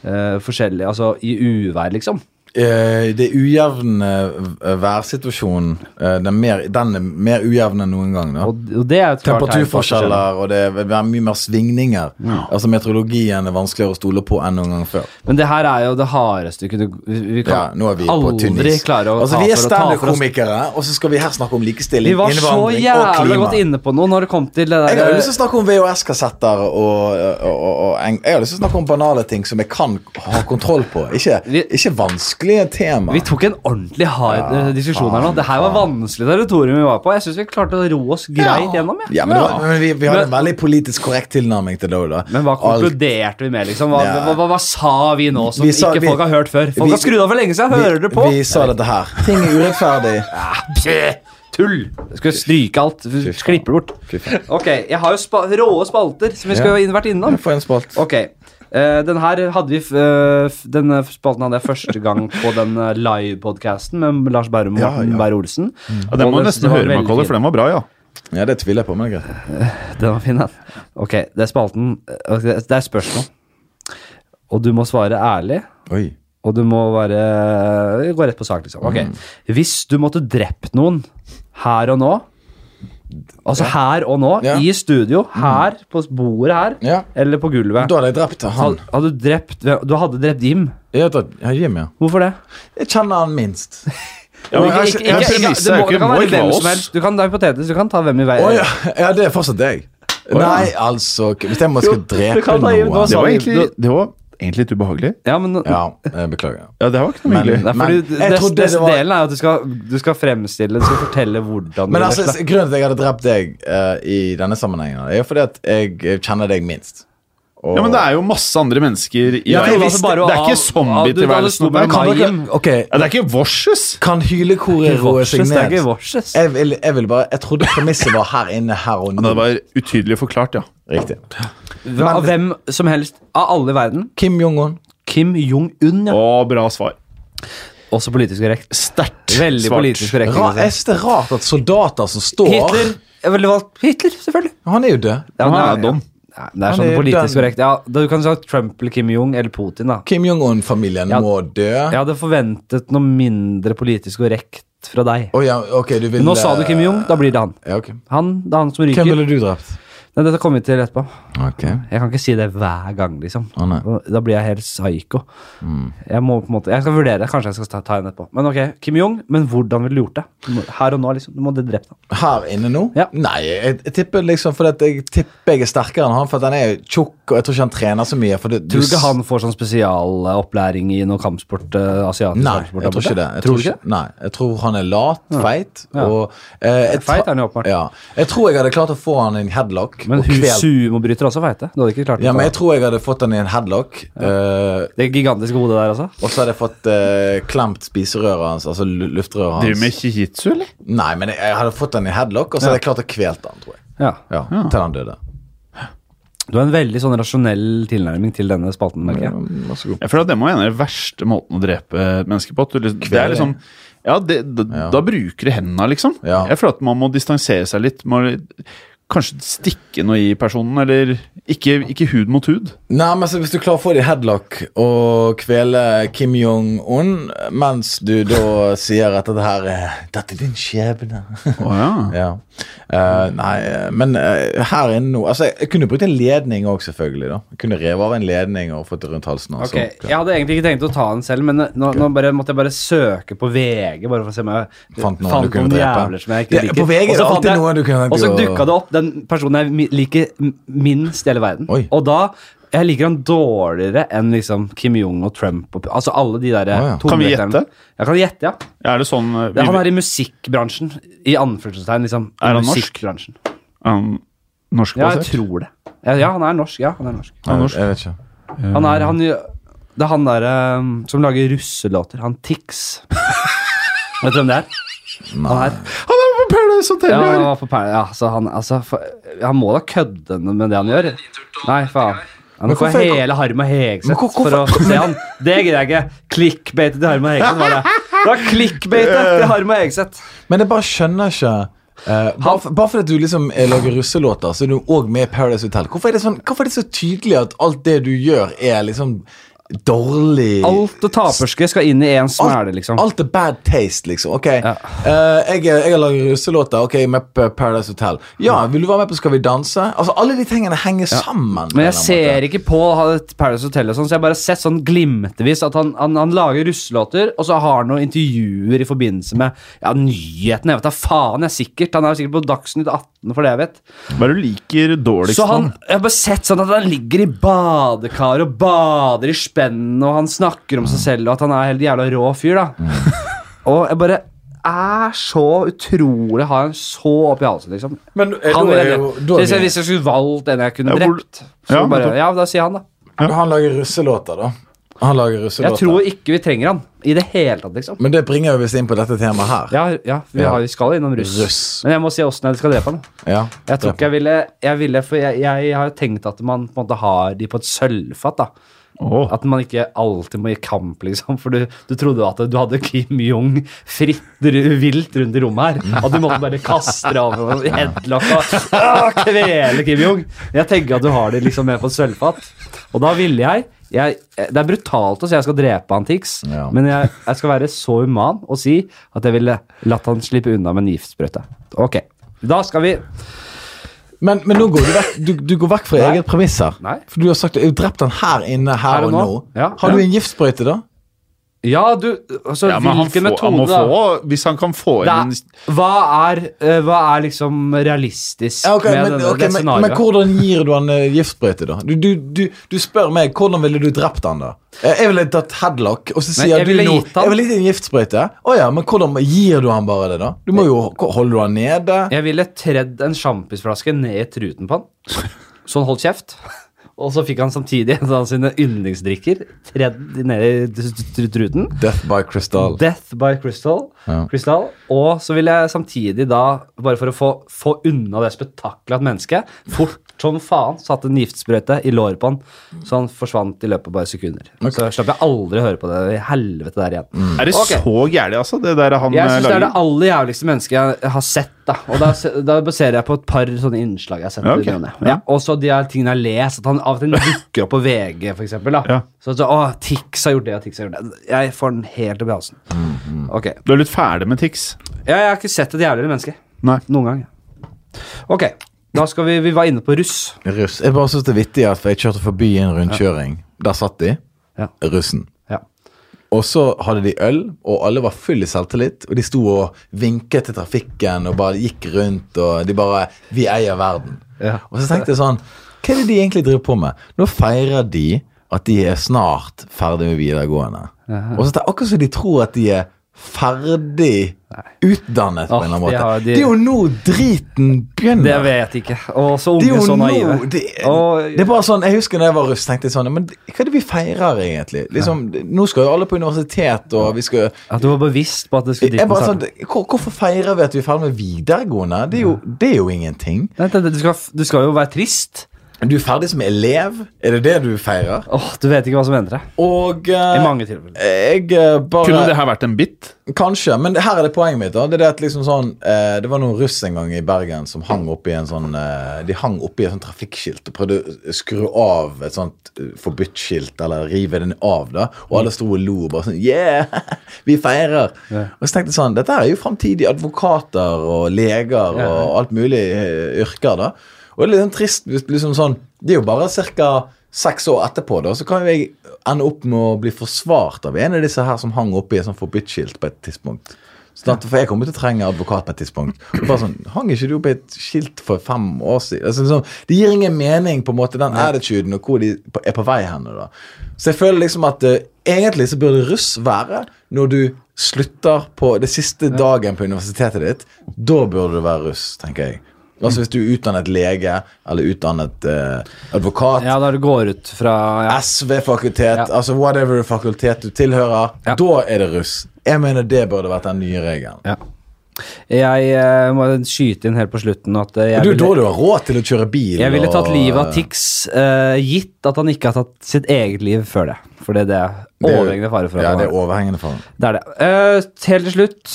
eh, forskjellig Altså i uvær, liksom. Eh, det ujevne eh, værsituasjonen eh, den, er mer, den er mer ujevn enn noen gang. Da. Og, og er. Temperaturforskjeller, og det vil være mye mer svingninger. Altså Meteorologien er vanskeligere å stole på enn noen gang før. Men det her er jo det hardeste du, Vi, kan Ja, nå er vi aldri klare å Altså, ta vi er for å ta for oss standup-komikere, og så skal vi her snakke om likestilling, Vi var så jævlig klima. godt inne på noe når det kom til det Jeg har lyst til å snakke om VHS-kassetter og, og, og, og Jeg har lyst til å snakke om banale ting som jeg kan ha kontroll på. Ikke, ikke ikke vanskelige tema. Vi tok en ordentlig hard ja, diskusjon her nå. Det her var vanskelig territorium vi var på. Jeg syns vi klarte å ro oss greit gjennom. jeg. Ja, men, var, men vi, vi hadde Men- en veldig politisk korrekt tilnærming til det. Da. Men hva konkluderte vi med, liksom? Hva, Ja. hva, hva, hva sa vi nå som Vi sa- ikke vi- folk har hørt før? Folk vi- har skrudd av for lenge siden. Hører dere på? Vi, sa dette her. Ting er urettferdig. Ja, Tull! Jeg skal stryke alt. Klippe bort. Ok, jeg har jo spa råe spalter som vi Ja. skulle vært innom. Få en spalt. Ok, eh, den her hadde vi uh, eh, Denne spalten hadde jeg første gang på den uh, live-podcasten med Lars Bærum og Ja, Morten ja. Beyer-Olsen. Ja, den må du nesten høre, veldig Macaulay, for den var bra, ja. Ja, det tviler jeg på, men greit. Den var fin, den. Ok, det er spalten Det er spørsmål. Og du må svare ærlig, Oi. og du må være Gå rett på sak, liksom. Ok. Mm. Hvis du måtte drept noen her og nå Altså her og nå, Ja. Mm. i studio, her på bordet her, Ja. eller på gulvet Da hadde jeg drept han. Hadde du drept Du hadde drept Jim. Jeg hadde ja, Jim, ja. Hvorfor det? Jeg kjenner han minst. Ja, men Ikke- ikke- ikke- ikke- det må- det kan være hvem som helst. Du kan, det er hypotetisk. Du kan ta hvem i vei. Oh, ja. ja, det er fortsatt deg. ja. Nei, altså Hvis jeg må skal drepe du kan noen Det var egentlig, det var egentlig litt ubehagelig. Ja, men Ja, jeg beklager. Ja, det var ikke noe Men- hyggelig. Nei, Men jeg trodde det var- Delen er at du skal, du skal fremstille Du skal fortelle hvordan Men altså, grunnen til at jeg hadde drept deg uh, i denne sammenhengen, er jo fordi at jeg kjenner deg minst. Og- Ja, men det er jo masse andre mennesker i Ja, verden. jeg Det visste- er ikke zombietilværelsen. det sto oppe her. mellom kan meg og dere, Jim. ok, Ja, det er ikke vorses. kan hylekoret roe seg ned? det er ikke? Jeg vil, jeg vil bare Jeg trodde premisset var her inne, her og Men nå. det var utydelig forklart, ja. Riktig. Av hvem som helst av alle i verden. Kim Jong-un. Kim Jong-un, ja. Å, bra svar. Også politisk korrekt. Sterkt Veldig svart. politisk korrekt. Ra, det er rart at soldater som står Hitler. Jeg ville valgt Hitler, selvfølgelig. Han er jo død. Ja, Han er det dum. Ja, det er sånn politisk den- korrekt. Ja, Du kan si Trump eller Kim Jong eller Putin, da. Kim Jong-un-familien Ja. må dø. Jeg hadde forventet noe mindre politisk korrekt fra deg. Oh, ja, ok, du vil Nå sa du Kim Jong, da blir det han. Ja, ok. Han, Det er han som ryker. Hvem ville du drept? Nei, dette kommer vi til etterpå. Ok. Jeg kan ikke si det hver gang, liksom. Oh, Da blir jeg helt psycho. Mm. Jeg må på en måte Jeg skal vurdere, kanskje jeg skal ta, ta en etterpå. Men ok, Kim Jong, men hvordan ville du gjort det? Her og nå, liksom. Du må ha drept ham. Her inne nå? Ja. Nei, jeg, jeg tipper liksom fordi at jeg tipper jeg er sterkere enn han, for at han er tjukk, og jeg tror ikke han trener så mye. For det, Tror du ikke han får sånn spesialopplæring i noe kampsport? Uh, asiatisk Nei, kampsport? jeg tror ikke det. Jeg tror tror ikke? nei, jeg tror han er lat, feit, og uh, jeg Feit er han jo åpenbart. Ja. Jeg tror jeg hadde klart å få han i en headlock. Men hun kvelt- sumobryter også feite. Du hadde ikke klart det. Ja, men jeg tror jeg hadde fått den i en headlock, eh, det gigantiske hodet der altså? og så hadde jeg fått uh, klemt spiserøret hans, altså luftrøret hans. Du med hans. jiu-jitsu, eller? Nei, men jeg, jeg hadde fått den i headlock, og så hadde jeg klart å kvelt han, tror jeg. Ja. Ja, Til han døde. Du har en veldig sånn rasjonell tilnærming til denne spalten, merker jeg. Vær så god. Jeg føler at det må være den verste måten å drepe mennesker på. At du liksom, det er liksom Ja, det, da, Ja. da bruker du hendene, liksom. Ja. Jeg føler at man må distansere seg litt. Må kanskje stikke noe i personen, eller ikke, ikke hud mot hud. Nei, men så Hvis du klarer å få det i headlock og kvele Kim Jong-un mens du da sier at dette her er Dette er din skjebne. Oh, ja. ja. Uh, nei, men uh, her inne nå Altså, jeg, kunne brukt en ledning òg, selvfølgelig. da Jeg kunne revet av en ledning og fått det rundt halsen. Altså. Okay. Jeg hadde egentlig ikke tenkt å ta den selv, men nå, nå bare, måtte jeg bare søke på VG bare for å se om jeg Fant noen du kunne noen drepe. jævler som jeg ikke liker. på VG er det alltid noen du kunne tenke Og så dukka det opp den personen jeg liker minst i hele verden. Oi. Og da Jeg liker han dårligere enn liksom Kim Jong og Trump. Og, altså alle de der Å, ja. Kan vi gjette? Jeg kan gjette, ja. Er det sånn vi... Det er han er i musikkbransjen. I anførselstegn, liksom. Er han norsk? Er han Ja, jeg tror det. Ja, ja, han er norsk. Ja, han er norsk. Han er norsk. jeg vet ikke. Han er, han, det er han der um, som lager russelåter. Han Tix. Vet du hvem det er? Han er Han er på Paradise Hotel! Ja, han var på Perle, ja, så han, altså, for, han må da kødde med det han gjør. Nei, faen. Han får hele Harm og Hegseth for å se han. Det gidder jeg ikke. Klikkbeite til Harm og Hegseth var det. Det var til Harm og Hegseth. Men jeg bare skjønner ikke Uh, bare, for, bare fordi du liksom eh, lager russelåter, så er du òg med i Paradise Hotel. Hvorfor er, det sånn, hvorfor er det så tydelig at alt det du gjør, er liksom dårlig Alt det taperske skal inn i én smæle, liksom. Alt er bad taste, liksom. Ok, Ja. uh, jeg, jeg har laget russelåter. Ok, med på Paradise Hotel. Ja, vil du være med på Skal vi danse? Altså, Alle de tingene henger sammen. Men jeg ser måte. ikke på Paradise Hotel, og sånn, så jeg har bare sett sånn glimtevis at han, han, han lager russelåter, og så har han noen intervjuer i forbindelse med ja, nyhetene. Jeg vet da faen, jeg er sikkert. Han er jo sikkert på Dagsnytt 18, for det jeg vet. Hva er det du liker dårligst Så han, jeg har bare sett sånn at han ligger i badekar og bader i spenn, og han snakker om seg selv, og at han er helt jævla rå fyr, da. Og jeg bare er så utrolig Har han så oppi halsen, liksom. Men er, Han er jo er Hvis jeg, hvis jeg skulle valgt en jeg kunne drept, så Ja, bare. Ja, da sier han, da. Han lager russelåter, da. Han lager russelåter. Jeg tror ikke vi trenger han i det hele tatt, liksom. Men det bringer jo visst inn på dette temaet her. Ja, ja vi, Ja. har, vi skal innom russ. Russ. Men jeg må si åssen jeg skal drepe han. Ja. Jeg tror ikke jeg ville, jeg ville For jeg, jeg har jo tenkt at man på en måte har de på et sølvfat, da. Åh. At man ikke alltid må gi kamp, liksom. For du, du trodde at du hadde Kim Jong fritt vilt rundt i rommet her. At du måtte bare kaste deg over i headlock og kvele Kim Jong. Jeg tenker at du har det liksom med på et sølvfat. Og da ville jeg, jeg Det er brutalt å si jeg skal drepe han Tix, Ja. men jeg, jeg skal være så human og si at jeg ville latt han slippe unna med en giftsprøyte. Ok, da skal vi Men, men nå går du vekk, du, du går vekk fra Nei. eget premiss her. Nei. For du har sagt du har drept han her inne, her, Her og og nå. nå. Ja. Har du en giftsprøyte, da? Ja, du Altså, Ja, men han, han må da? få Hvis han kan få inn en hva, eh, hva er liksom realistisk Ja, okay, med men, denne, okay, det scenarioet? men hvordan gir du han eh, giftsprøyte, da? Du, du, du, du spør meg hvordan ville du drept han, da? Eh, Jeg ville tatt headlock, og så sier jeg du nå Jeg ville gitt en giftsprøyte. Å ja, men hvordan gir du han bare det, da? Du må jo holde han nede? Jeg ville tredd en sjampisflaske ned i truten på han. Så han holdt kjeft. Og så fikk han samtidig en av sine yndlingsdrikker tredd ned i truten. Death by Crystal. Death by Crystal. Ja. Crystal. Og så ville jeg samtidig da, bare for å få, få unna det spetakkelet mennesket, fort som faen satte en giftsprøyte i låret på han, så han forsvant i løpet av bare sekunder. Så slapp jeg aldri høre på det i helvete der igjen. Er det okay. så gærent, altså? Det der han Jeg eh, syns det er det aller jævligste mennesket jeg har sett. da Og Da, da baserer jeg på et par sånne innslag jeg har sett. Ja, i ok. og ja, Og så de her tingene jeg har lest. At han av og til dukker opp på VG, for eksempel. Ja. Så, så å, Tix har gjort det, og Tix har gjort det. Jeg får den helt opp i halsen. Okay. Du er litt ferdig med Tix? Jeg, jeg har ikke sett et jævligere menneske. Nei. Noen gang. Ok. Da skal vi Vi var inne på russ. Russ. Jeg bare synes det er vittig at jeg kjørte forbi en rundkjøring. Der satt de. Ja. Russen. Ja. Og så hadde de øl, og alle var full i selvtillit. Og de sto og vinket til trafikken og bare gikk rundt, og de bare 'Vi eier verden'. Ja. Og så tenkte jeg sånn Hva er det de egentlig driver på med? Nå feirer de at de er snart ferdig med videregående. Og så er det akkurat som de tror at de er ferdig utdannet på en eller annen måte. de- Det er jo nå driten begynner. Det vet jeg ikke. Og så Det unge, jo så naive. det, Og- det er bare sånn, Jeg husker da jeg var russ, tenkte jeg sånn Men hva er det vi feirer, egentlig? Liksom, Nå skal jo alle på universitet, og vi skal At du var bevisst på at det skulle jeg dit bare sånn, hvor, Hvorfor feirer vi at vi er ferdig med videregående? Det er jo, det er jo ingenting. Det- det- Du skal, du skal jo være trist. Du er ferdig som elev. Er det det du feirer? Åh, Du vet ikke hva som venter deg. Og I eh, mange tilfeller. jeg uh, bare Kunne det her vært en bit? Kanskje, men det- her er det poenget mitt. da Det er det at liksom sånn uh, Det var noen russ en gang i Bergen som hang oppi en sånn De hang oppi et sånt trafikkskilt og prøvde å skru av et sånt forbudt-skilt, eller rive den av, da. Og alle sto og lo og bare sånn Yeah! Vi feirer! Og så tenkte jeg sånn Dette er jo framtidige advokater og leger og alt mulig yrker, da. Og det er litt sånn trist hvis liksom sånn Det er jo bare ca. seks år etterpå, da, så kan jo jeg ende opp med å bli forsvart av en av disse her som hang oppi et sånt forbudt-skilt på et tidspunkt. Sånn at, for jeg kommer til å trenge advokat på et tidspunkt. Bare sånn, Hang ikke du opp i et skilt for fem år siden? Altså, liksom, det gir ingen mening, på en måte, den attituden og hvor de er på vei hen. da. Så jeg føler liksom at uh, egentlig så burde russ være når du slutter på det siste dagen på universitetet ditt. Da burde du være russ, tenker jeg. Altså Hvis du er utdannet lege eller utdannet eh, advokat. Ja, da du går ut fra ja. SV-fakultet, Ja. altså whatever fakultet du tilhører, Ja. da er det russ. Jeg mener det burde vært den nye regelen. Jeg uh, må skyte inn helt på slutten at uh, jeg du, ville- da du har råd til å kjøre bil Jeg ville tatt livet av Tix, uh, gitt at han ikke har tatt sitt eget liv før det. For det er det Det er- overhengende fare for. at Ja, det er overhengende fare. Det er det. Helt til slutt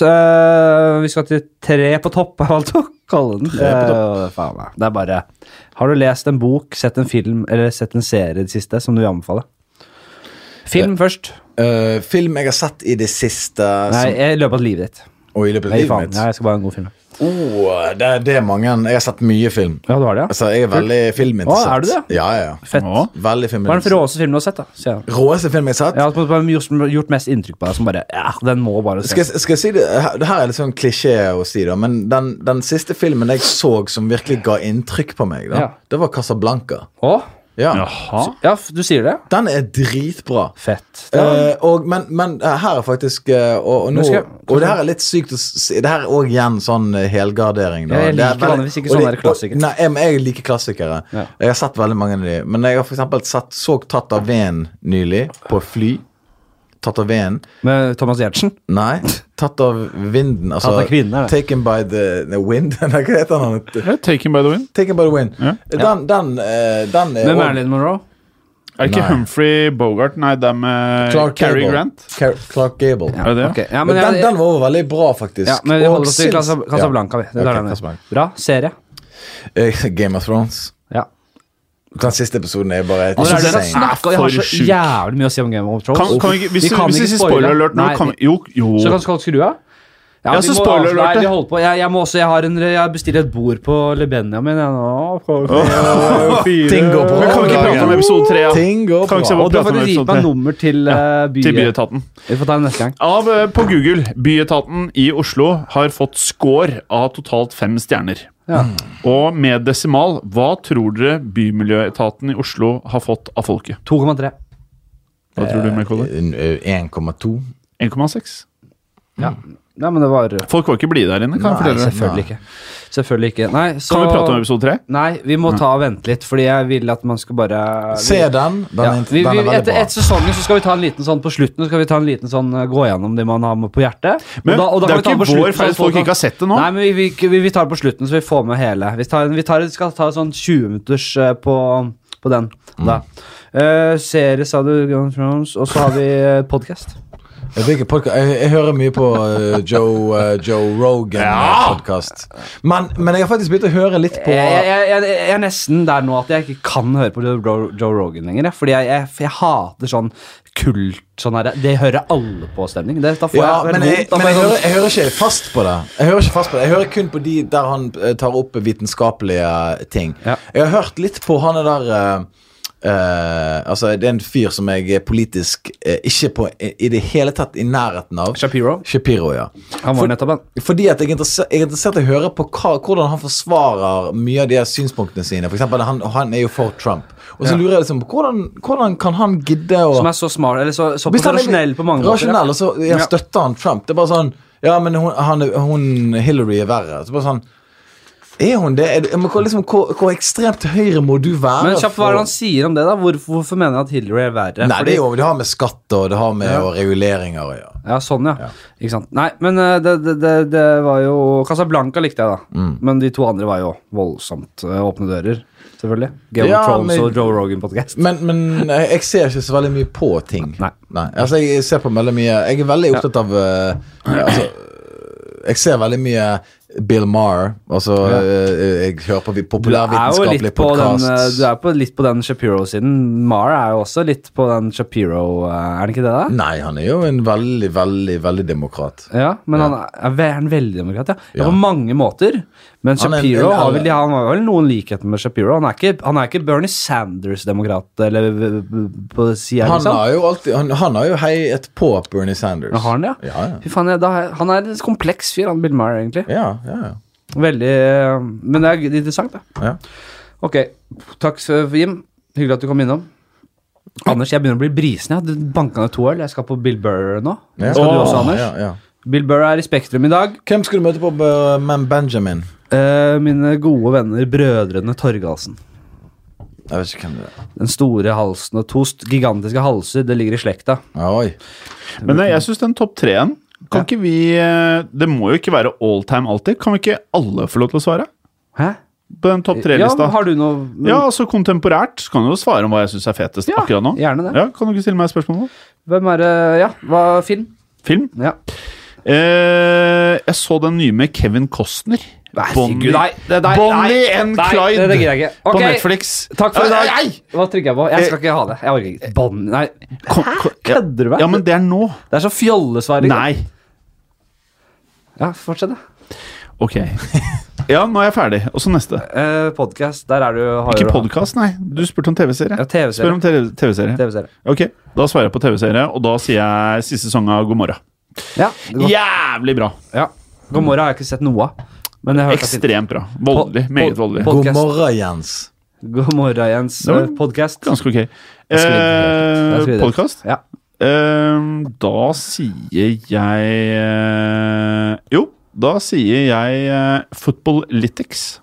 Vi skal til Tre på topp, har jeg valgt å kalle den. Tre på Eh, faen meg. Det er bare Har du lest en bok, sett en film eller sett en serie i det siste som du vil anbefale? Film først. Eh, film jeg har sett i det siste Nei, som, i løpet av livet ditt. Og i løpet av Nei, livet faen. mitt Nei, jeg skal bare ha en god film. oh, det, det er mange. Jeg har sett mye film. Ja, du har det, ja? Altså, Jeg er veldig filminteressert. Å, er du det? Ja, ja, ja. Fett. Å. Veldig Hva er den filminteressert. råeste filmen du har sett, da? sier jeg. Råeste film jeg har sett? Ja, som har gjort, gjort mest inntrykk på deg, som bare Ja, den må bare Skal, ses. jeg- skal jeg si det, det her er litt sånn klisjé å si, da, men den, den siste filmen jeg så som virkelig ga inntrykk på meg, da, Ja. det var Casablanca. Å? Ja. Jaha. Ja, du sier det? Den er dritbra. Fett. Eh, og, men, men eh, her er faktisk eh, Og, og, nå, skal og det her er litt sykt å si. Det her er òg igjen sånn eh, helgardering. Da. Jeg er liker vanligvis ikke sånne klassikere. Nei, jeg, jeg liker klassikere. Ja. Jeg har sett veldig mange av de. Men jeg har for eksempel sett, så Tatt av veden nylig, på fly. Tatt av veden. Med Thomas Giertsen? Nei, tatt av vinden. Altså, Tatt av kvinnen, er. Taken by the, the wind. Hva heter han? Ja, Taken by the wind. Taken by the wind. Ja. Den, den, eh, den er Med Marilyn Monroe? Er det ikke Nei. Humphrey Bogart? Nei, det er med Clark Cary Gable. Grant. Car Clark Gable. Er det det? Ok, ja, Men men den, jeg, den var veldig bra, faktisk. ja, men vi holder oss til Casablanca, vi. Det tar Ok, den. Casablanca. Bra. Serie. Eh, Game of Thrones. Ja. Den siste episoden er bare Altså, er den dere snakker? Jeg har så jævlig mye å si om Game of Thrones. Kan, kan vi, hvis Vi vi, kan hvis ikke spoiler alert nå, kan vi Jo, jo. Så kan skal skru av? Ja, vi så må spoiler alert, Nei, vi på. Jeg, jeg må også, jeg har en Jeg bestiller et bord på Le Benjamin. Jeg, nå. Ting går bra. Men kan vi ikke prate om episode tre? Ja? Ting går vi på- Og du gitt episode meg nummer til uh, by... Til byetaten. Vi får ta det neste gang. Av, eh, på Google, byetaten i Oslo har fått score av totalt fem stjerner. Ja. Og med desimal, hva tror dere Bymiljøetaten i Oslo har fått av folket? 2,3. Hva tror du, Mekolle? Eh, 1,2. 1,6? Ja. Nei, men det var Folk var ikke blide der inne, kan jeg Nei, fortelle. Selvfølgelig ikke. Selvfølgelig ikke. Nei, så Kan vi prate om episode tre? Nei, vi må ta og vente litt, fordi jeg vil at man skal bare Se den. Den, ja. er, vi, den er veldig etter bra. et sesongen så skal vi ta en liten sånn på slutten. Så skal vi ta en liten sånn uh, gå gjennom det man har med på hjertet. Og Men da- og da det er kan vi ta jo ikke vår feil at folk ikke har sett det nå. Nei, men vi, vi, vi, vi tar det på slutten, så vi får med hele. Vi, tar, vi tar, skal ta sånn 20 minutters uh, på, på den. Da. Uh, serie, sa du, Game of Thrones, og så har vi podkast. Jeg, jeg, jeg hører mye på uh, Joe, uh, Joe Rogan-podkast. Men, men jeg har faktisk begynt å høre litt på Jeg, jeg, er nesten der nå at jeg ikke kan høre på Joe, Joe Rogan lenger. Fordi jeg, hater sånn kult sånn her, Det hører alle på stemning. Det, da får ja, jeg, men, jeg, men jeg hører, sånn- jeg hører ikke fast på det. Jeg hører ikke fast på det Jeg hører kun på de der han eh, tar opp vitenskapelige ting. Ja. Jeg har hørt litt på han der eh, eh, Altså, det er en fyr som jeg er politisk uh, ikke på i, i det hele tatt i nærheten av. Shapiro. Shapiro, ja. Han var For- nettopp en. Fordi at jeg er jeg er interessert i å høre på hva, hvordan han forsvarer mye av de synspunktene sine. For eksempel, han, han er jo for Trump. Og så Ja. lurer jeg liksom på hvordan, hvordan kan han gidde å Som er så smart, eller så, han er rasjonell på mange måter. Rasjonell, og så Ja. støtter han Trump. Det er bare sånn Ja, men hun, han, hun Hillary er verre. Så bare sånn Er hun det? Er, men liksom, hvor, hvor ekstremt til høyre må du være? Men kjapt, hva er det han sier om det, da? Hvorfor, hvorfor mener han at Hillary er verre? Nei, Fordi- det, jo, det har med skatt og det har med Ja. og reguleringer å gjøre. Ja, sånn, ja. Ja. Ikke sant. Nei, men eh, det, det, det, var jo Casablanca likte jeg, da. Mm. Men de to andre var jo voldsomt eh, åpne dører, selvfølgelig. Game Ja, of Thrones men- og Joe Rogan podcast. Men, men jeg, jeg ser ikke så veldig mye på ting. Nei. Altså, jeg ser på veldig mye Jeg er veldig opptatt av uh, altså, Jeg ser veldig mye Bill Maher. Altså, Ja. eh, jeg hører på vi- Du er jo litt på den, eh, du er på, litt på den Shapiro-siden. Marr er jo også litt på den Shapiro, eh, er han ikke det, da? Nei, han er jo en veldig, veldig, veldig demokrat. Ja, men Ja. han er, er han veldig demokrat, ja. ja. Ja. På mange måter. Men Han en- Shapiro en- har vel, han har vel noen likheter med Shapiro. Han er ikke, han er ikke Bernie Sanders-demokrat, eller på sida, Han liksom. har jo alltid Han, han har jo heiet på Bernie Sanders. Ja, har han ja? Ja, ja. Fy faen, jeg, da, han er en kompleks fyr, han Bill Maher, egentlig. ja, ja, ja. Veldig eh, Men det er interessant, da. Ja. Ok, takk for Jim. Hyggelig at du kom innom. Anders, jeg begynner å bli brisen. Jeg har banka ned to øl. Jeg skal på Bill Burr nå. Ja. Skal du også, Anders? Ja, ja. Bill Burr er i Spektrum i dag. Hvem skal du møte på uh, Man Benjamin? Eh, mine gode venner brødrene Torgalsen. Jeg vet ikke hvem det er. Den store halsen og to gigantiske halser. Det ligger i slekta. Oi. Men eh, jeg syns den topp treen Kan ikke vi eh, Det må jo ikke være all time alltid. Kan vi ikke alle få lov til å svare? Hæ? På den topp Ja, tre-lista? har du noe Ja, altså kontemporært så kan du jo svare om hva jeg syns er fetest Ja, akkurat nå. gjerne det. Ja, Kan du ikke stille meg et spørsmål nå? Hvem er det Ja, hva film? Film? Ja. Eh, jeg så den nye med Kevin Costner. Nei, det der- Bonnie and Clyde det- det ikke. på Netflix. Takk for i dag. Nei, nei. Hva trykker jeg på? Jeg skal ikke ha det. Jeg orker ikke. Bonnie Nei, Kom, kom, kødder du med? ja, men det er nå. Det er så fjollesverre. Nei. Ja, fortsett, da. Ok. Ja, nå er jeg ferdig. Og så neste. Eh, podcast, der er du har Ikke du- podkast, nei. Du spurte om TV-serie. Ja, Spør om TV-serie. TV- TV-serie. TV-serie. Ok, da svarer jeg på TV-serie, og da sier jeg siste sesong av God morgen. Ja. Jævlig bra. ja. God morgen har jeg ikke sett noe av. Ekstremt bra. Voldelig. Meget voldelig. God Podcast. morgen, Jens. God morgen, Jens. Det Podkast. Ganske ok. Eh. Podkast? Ja. Eh, da sier jeg eh, Jo, da sier jeg eh, Footballytics.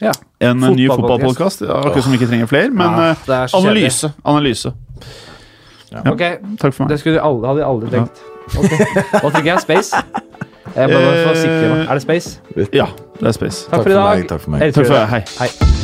ja. En eh, ny fotballpodkast. Akkurat som ikke trenger flere, men Ja, analyse. det analyse. Analyse. Ok, Takk for det meg. skulle alle, hadde jeg aldri tenkt. Okay. Hva trykker jeg? Space? Jeg må bare få sikre meg. Er det space? Ja, det er space. Takk for i dag. meg, takk for meg. Takk for dere. Hei. Hei.